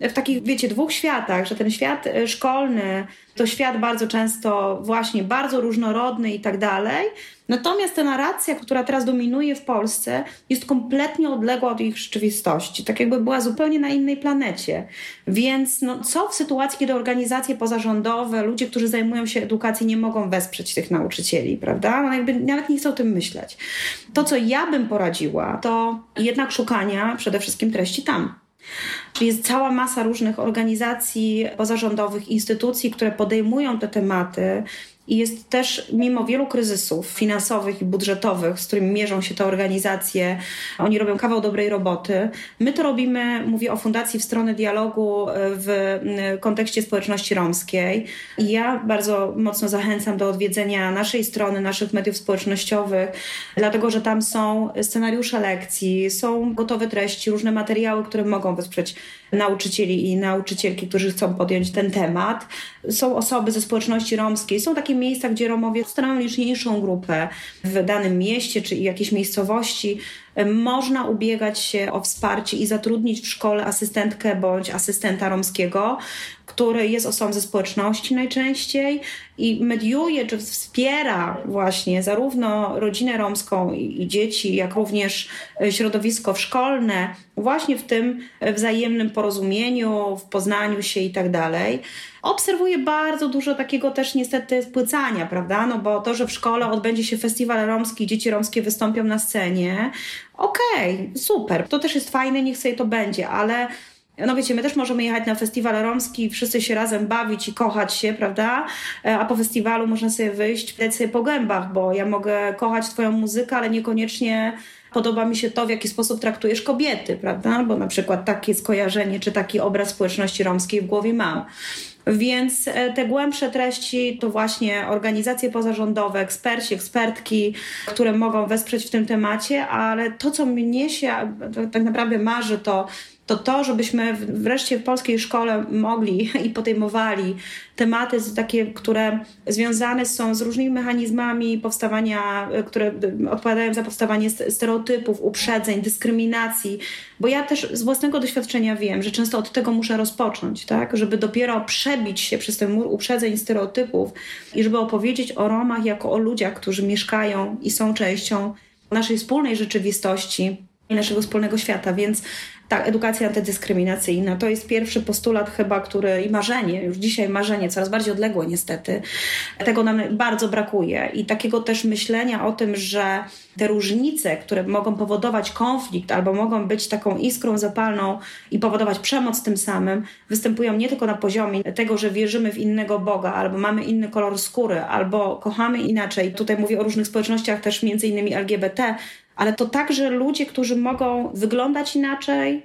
Speaker 3: w takich, wiecie, dwóch światach, że ten świat y, szkolny to świat bardzo często właśnie bardzo różnorodny i tak dalej. Natomiast ta narracja, która teraz dominuje w Polsce, jest kompletnie odległa od ich rzeczywistości, tak jakby była zupełnie na innej planecie. Więc no, co w sytuacji, kiedy organizacje pozarządowe, ludzie, którzy zajmują się edukacją, nie mogą wesprzeć tych nauczycieli, prawda? No, jakby nawet nie chcą o tym myśleć. To, co ja bym poradziła, to jednak szukania przede wszystkim treści tam Czyli jest cała masa różnych organizacji pozarządowych, instytucji, które podejmują te tematy i jest też, mimo wielu kryzysów finansowych i budżetowych, z którymi mierzą się te organizacje, oni robią kawał dobrej roboty. My to robimy, mówię o Fundacji w stronę dialogu e, w kontekście społeczności romskiej. I ja bardzo mocno zachęcam do odwiedzenia naszej strony, naszych mediów społecznościowych, dlatego że tam są scenariusze lekcji, są gotowe treści, różne materiały, które mogą wesprzeć nauczycieli i nauczycielki, którzy chcą podjąć ten temat. Są osoby ze społeczności romskiej, są takie miejsca, gdzie Romowie stanowią liczniejszą grupę w danym mieście czy jakiejś miejscowości. Można ubiegać się o wsparcie i zatrudnić w szkole asystentkę bądź asystenta romskiego, który jest osobą ze społeczności najczęściej i mediuje czy wspiera właśnie zarówno rodzinę romską i, dzieci, jak również środowisko szkolne, właśnie w tym wzajemnym porozumieniu, w poznaniu się i tak dalej. Obserwuję bardzo dużo takiego też niestety spłycania, prawda? No bo to, że w szkole odbędzie się festiwal romski, dzieci romskie wystąpią na scenie, okej, okay, super, to też jest fajne, niech sobie to będzie, ale no wiecie, my też możemy jechać na festiwal romski, wszyscy się razem bawić i kochać się, prawda? E, a po festiwalu można sobie wyjść, dać sobie po gębach, bo ja mogę kochać twoją muzykę, ale niekoniecznie podoba mi się to, w jaki sposób traktujesz kobiety, prawda? Bo na przykład takie skojarzenie czy taki obraz społeczności romskiej w głowie mam. Więc e, te głębsze treści to właśnie organizacje pozarządowe, eksperci, ekspertki, które mogą wesprzeć w tym temacie, ale to, co mnie się tak naprawdę marzy, to to to, żebyśmy wreszcie w polskiej szkole mogli i podejmowali tematy takie, które związane są z różnymi mechanizmami powstawania, które odpowiadają za powstawanie stereotypów, uprzedzeń, dyskryminacji, bo ja też z własnego doświadczenia wiem, że często od tego muszę rozpocząć, tak, żeby dopiero przebić się przez ten mur uprzedzeń, stereotypów i żeby opowiedzieć o Romach jako o ludziach, którzy mieszkają i są częścią naszej wspólnej rzeczywistości naszego wspólnego świata, więc tak, edukacja antydyskryminacyjna to jest pierwszy postulat chyba, który i marzenie, już dzisiaj marzenie, coraz bardziej odległe niestety. Tego nam bardzo brakuje i takiego też myślenia o tym, że te różnice, które mogą powodować konflikt albo mogą być taką iskrą zapalną i powodować przemoc tym samym, występują nie tylko na poziomie tego, że wierzymy w innego Boga, albo mamy inny kolor skóry, albo kochamy inaczej. Tutaj mówię o różnych społecznościach też między innymi LGBT, ale to także ludzie, którzy mogą wyglądać inaczej,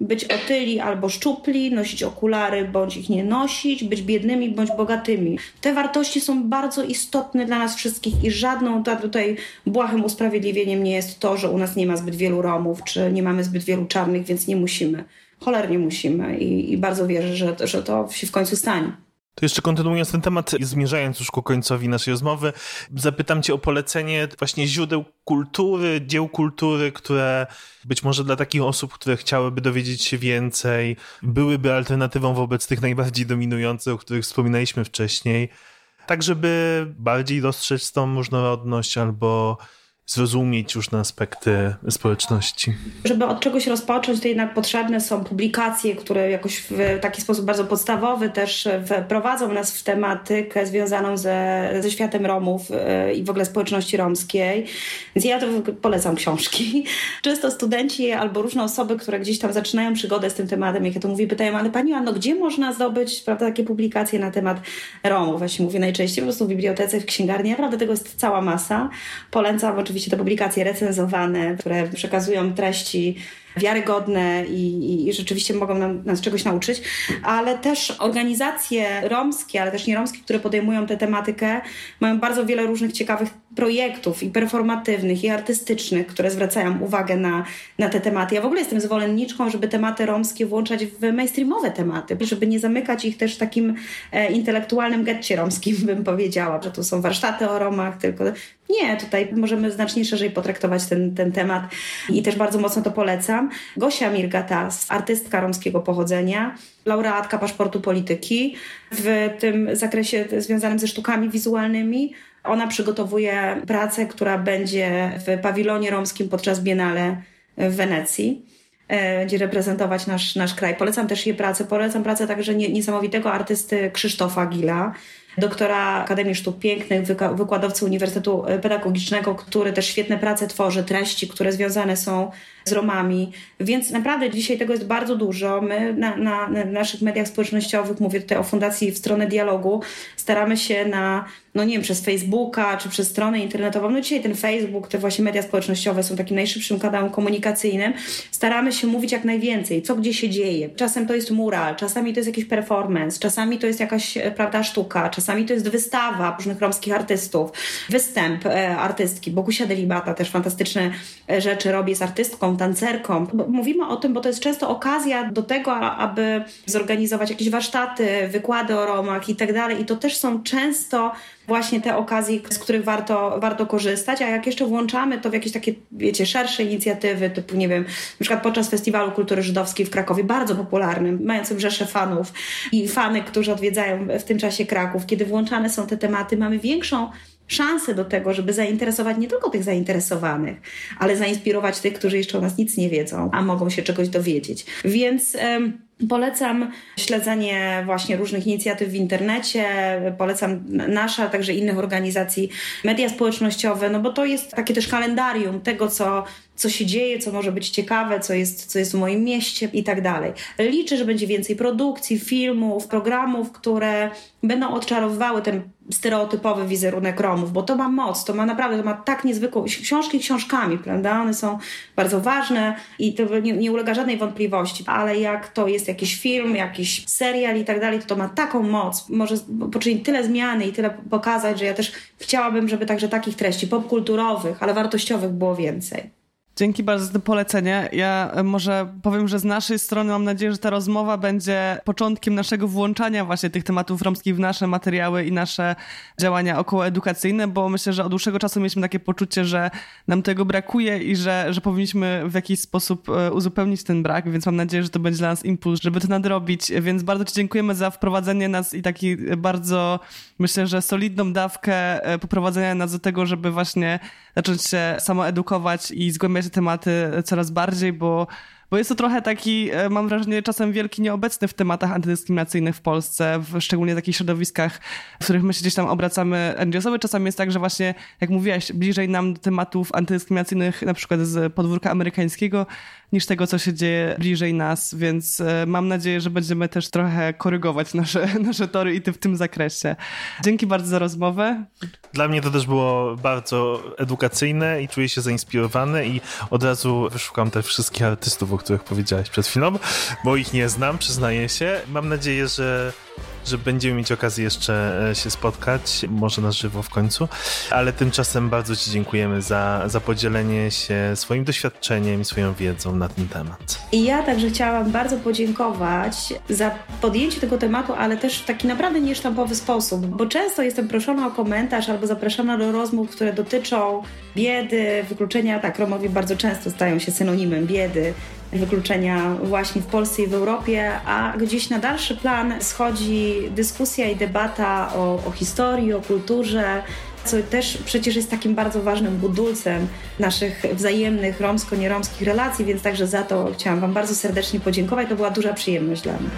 Speaker 3: być otyli albo szczupli, nosić okulary bądź ich nie nosić, być biednymi bądź bogatymi. Te wartości są bardzo istotne dla nas wszystkich i żadną tutaj błahym usprawiedliwieniem nie jest to, że u nas nie ma zbyt wielu Romów, czy nie mamy zbyt wielu czarnych, więc nie musimy. Cholernie musimy i, i bardzo wierzę, że, że to się w końcu stanie.
Speaker 1: To jeszcze kontynuując ten temat, zmierzając już ku końcowi naszej rozmowy, zapytam Cię o polecenie właśnie źródeł kultury, dzieł kultury, które być może dla takich osób, które chciałyby dowiedzieć się więcej, byłyby alternatywą wobec tych najbardziej dominujących, o których wspominaliśmy wcześniej, tak żeby bardziej dostrzec tą różnorodność albo zrozumieć różne aspekty społeczności.
Speaker 3: Żeby od czegoś rozpocząć, to jednak potrzebne są publikacje, które jakoś w taki sposób bardzo podstawowy też wprowadzą nas w tematykę związaną ze, ze światem Romów e, i w ogóle społeczności romskiej. Więc ja to polecam książki. Często studenci albo różne osoby, które gdzieś tam zaczynają przygodę z tym tematem, jak ja to mówię, pytają, ale Pani Anno, gdzie można zdobyć prawda, takie publikacje na temat Romów? Właśnie mówię najczęściej po prostu w bibliotece, w księgarni. Naprawdę tego jest cała masa. Polecam oczywiście oczywiście te publikacje recenzowane, które przekazują treści wiarygodne i, i, i rzeczywiście mogą nam, nas czegoś nauczyć, ale też organizacje romskie, ale też nieromskie, które podejmują tę tematykę, mają bardzo wiele różnych ciekawych projektów i performatywnych, i artystycznych, które zwracają uwagę na, na te tematy. Ja w ogóle jestem zwolenniczką, żeby tematy romskie włączać w mainstreamowe tematy, żeby nie zamykać ich też w takim e, intelektualnym getcie romskim, bym powiedziała, że tu są warsztaty o Romach, tylko nie, tutaj możemy znacznie szerzej potraktować ten, ten temat i też bardzo mocno to polecam. Gosia Mirgatas, artystka romskiego pochodzenia, laureatka paszportu polityki w tym zakresie związanym ze sztukami wizualnymi. Ona przygotowuje pracę, która będzie w pawilonie romskim podczas Biennale w Wenecji e, będzie reprezentować nasz, nasz kraj. Polecam też jej pracę. Polecam pracę także niesamowitego artysty Krzysztofa Gila, doktora Akademii Sztuk Pięknych, wykładowcy Uniwersytetu Pedagogicznego, który też świetne prace tworzy, treści, które związane są z Romami. Więc naprawdę dzisiaj tego jest bardzo dużo. My na, na, na naszych mediach społecznościowych, mówię tutaj o Fundacji w stronę dialogu, staramy się na, no nie wiem, przez Facebooka czy przez stronę internetową. No dzisiaj ten Facebook, te właśnie media społecznościowe są takim najszybszym kanałem komunikacyjnym. Staramy się mówić jak najwięcej, co gdzie się dzieje. Czasem to jest mural, czasami to jest jakiś performance, czasami to jest jakaś, e, prawda, sztuka, czasami to jest wystawa różnych romskich artystów, występ e, artystki. Bogusia Delibata też fantastyczne e, rzeczy robi z artystką, tancerką. Mówimy o tym, bo to jest często okazja do tego, aby zorganizować jakieś warsztaty, wykłady o Romach i tak dalej. I to też są często właśnie te okazje, z których warto, warto korzystać, a jak jeszcze włączamy to w jakieś takie, wiecie, szersze inicjatywy, typu, nie wiem, na przykład podczas Festiwalu Kultury Żydowskiej w Krakowie, bardzo popularnym, mającym rzesze fanów i fany, którzy odwiedzają w tym czasie Kraków, kiedy włączane są te tematy, mamy większą szansę do tego, żeby zainteresować nie tylko tych zainteresowanych, ale zainspirować tych, którzy jeszcze o nas nic nie wiedzą, a mogą się czegoś dowiedzieć. Więc Polecam śledzenie właśnie różnych inicjatyw w internecie, polecam nasze, a także innych organizacji, media społecznościowe, no bo to jest takie też kalendarium tego, co, co się dzieje, co może być ciekawe, co jest, co jest w moim mieście i tak dalej. Liczę, że będzie więcej produkcji, filmów, programów, które będą odczarowywały ten stereotypowy wizerunek Romów, bo to ma moc, to ma naprawdę, to ma tak niezwykłą, książki książkami, prawda, one są bardzo ważne i to nie, nie ulega żadnej wątpliwości, ale jak to jest jakiś film, jakiś serial i tak dalej, to to ma taką moc, może poczynić tyle zmiany i tyle pokazać, że ja też chciałabym, żeby także takich treści popkulturowych, ale wartościowych było więcej.
Speaker 2: Dzięki bardzo za to polecenie. Ja e, może powiem, że z naszej strony mam nadzieję, że ta rozmowa będzie początkiem naszego włączania właśnie tych tematów romskich w nasze materiały i nasze działania okołoedukacyjne, bo myślę, że od dłuższego czasu mieliśmy takie poczucie, że nam tego brakuje i że, że powinniśmy w jakiś sposób e, uzupełnić ten brak, więc mam nadzieję, że to będzie dla nas impuls, żeby to nadrobić. Więc bardzo Ci dziękujemy za wprowadzenie nas i taki bardzo, myślę, że solidną dawkę e, poprowadzenia nas do tego, żeby właśnie zacząć się samoedukować i zgłębiać te tematy coraz bardziej, bo bo jest to trochę taki, e, mam wrażenie, czasem wielki nieobecny w tematach antydyskryminacyjnych w Polsce, w szczególnie takich środowiskach, w których my się gdzieś tam obracamy NGO-sowe. Czasami jest tak, że właśnie, jak mówiłaś, bliżej nam do tematów antydyskryminacyjnych, na przykład z podwórka amerykańskiego, niż tego, co się dzieje bliżej nas, więc e, mam nadzieję, że będziemy też trochę korygować nasze, nasze tory i ty w tym zakresie. Dzięki bardzo za rozmowę.
Speaker 1: Dla mnie to też było bardzo edukacyjne i czuję się zainspirowany i od razu wyszukam te wszystkich artystów, o których powiedziałeś przed chwilą, bo ich nie znam, przyznaję się. Mam nadzieję, że że będziemy mieć okazję jeszcze e, się spotkać, może na żywo w końcu, ale tymczasem bardzo Ci dziękujemy za, za podzielenie się swoim doświadczeniem i swoją wiedzą na ten temat.
Speaker 3: I ja także chciałam bardzo podziękować za podjęcie tego tematu, ale też w taki naprawdę niesztampowy sposób, bo często jestem proszona o komentarz albo zapraszana do rozmów, które dotyczą biedy, wykluczenia. Tak, Romowie bardzo często stają się synonimem biedy, wykluczenia właśnie w Polsce i w Europie, a gdzieś na dalszy plan schodzi dyskusja i debata o, o historii, o kulturze, co też przecież jest takim bardzo ważnym budulcem naszych wzajemnych romsko-nieromskich relacji, więc także za to chciałam Wam bardzo serdecznie podziękować. To była duża przyjemność dla mnie.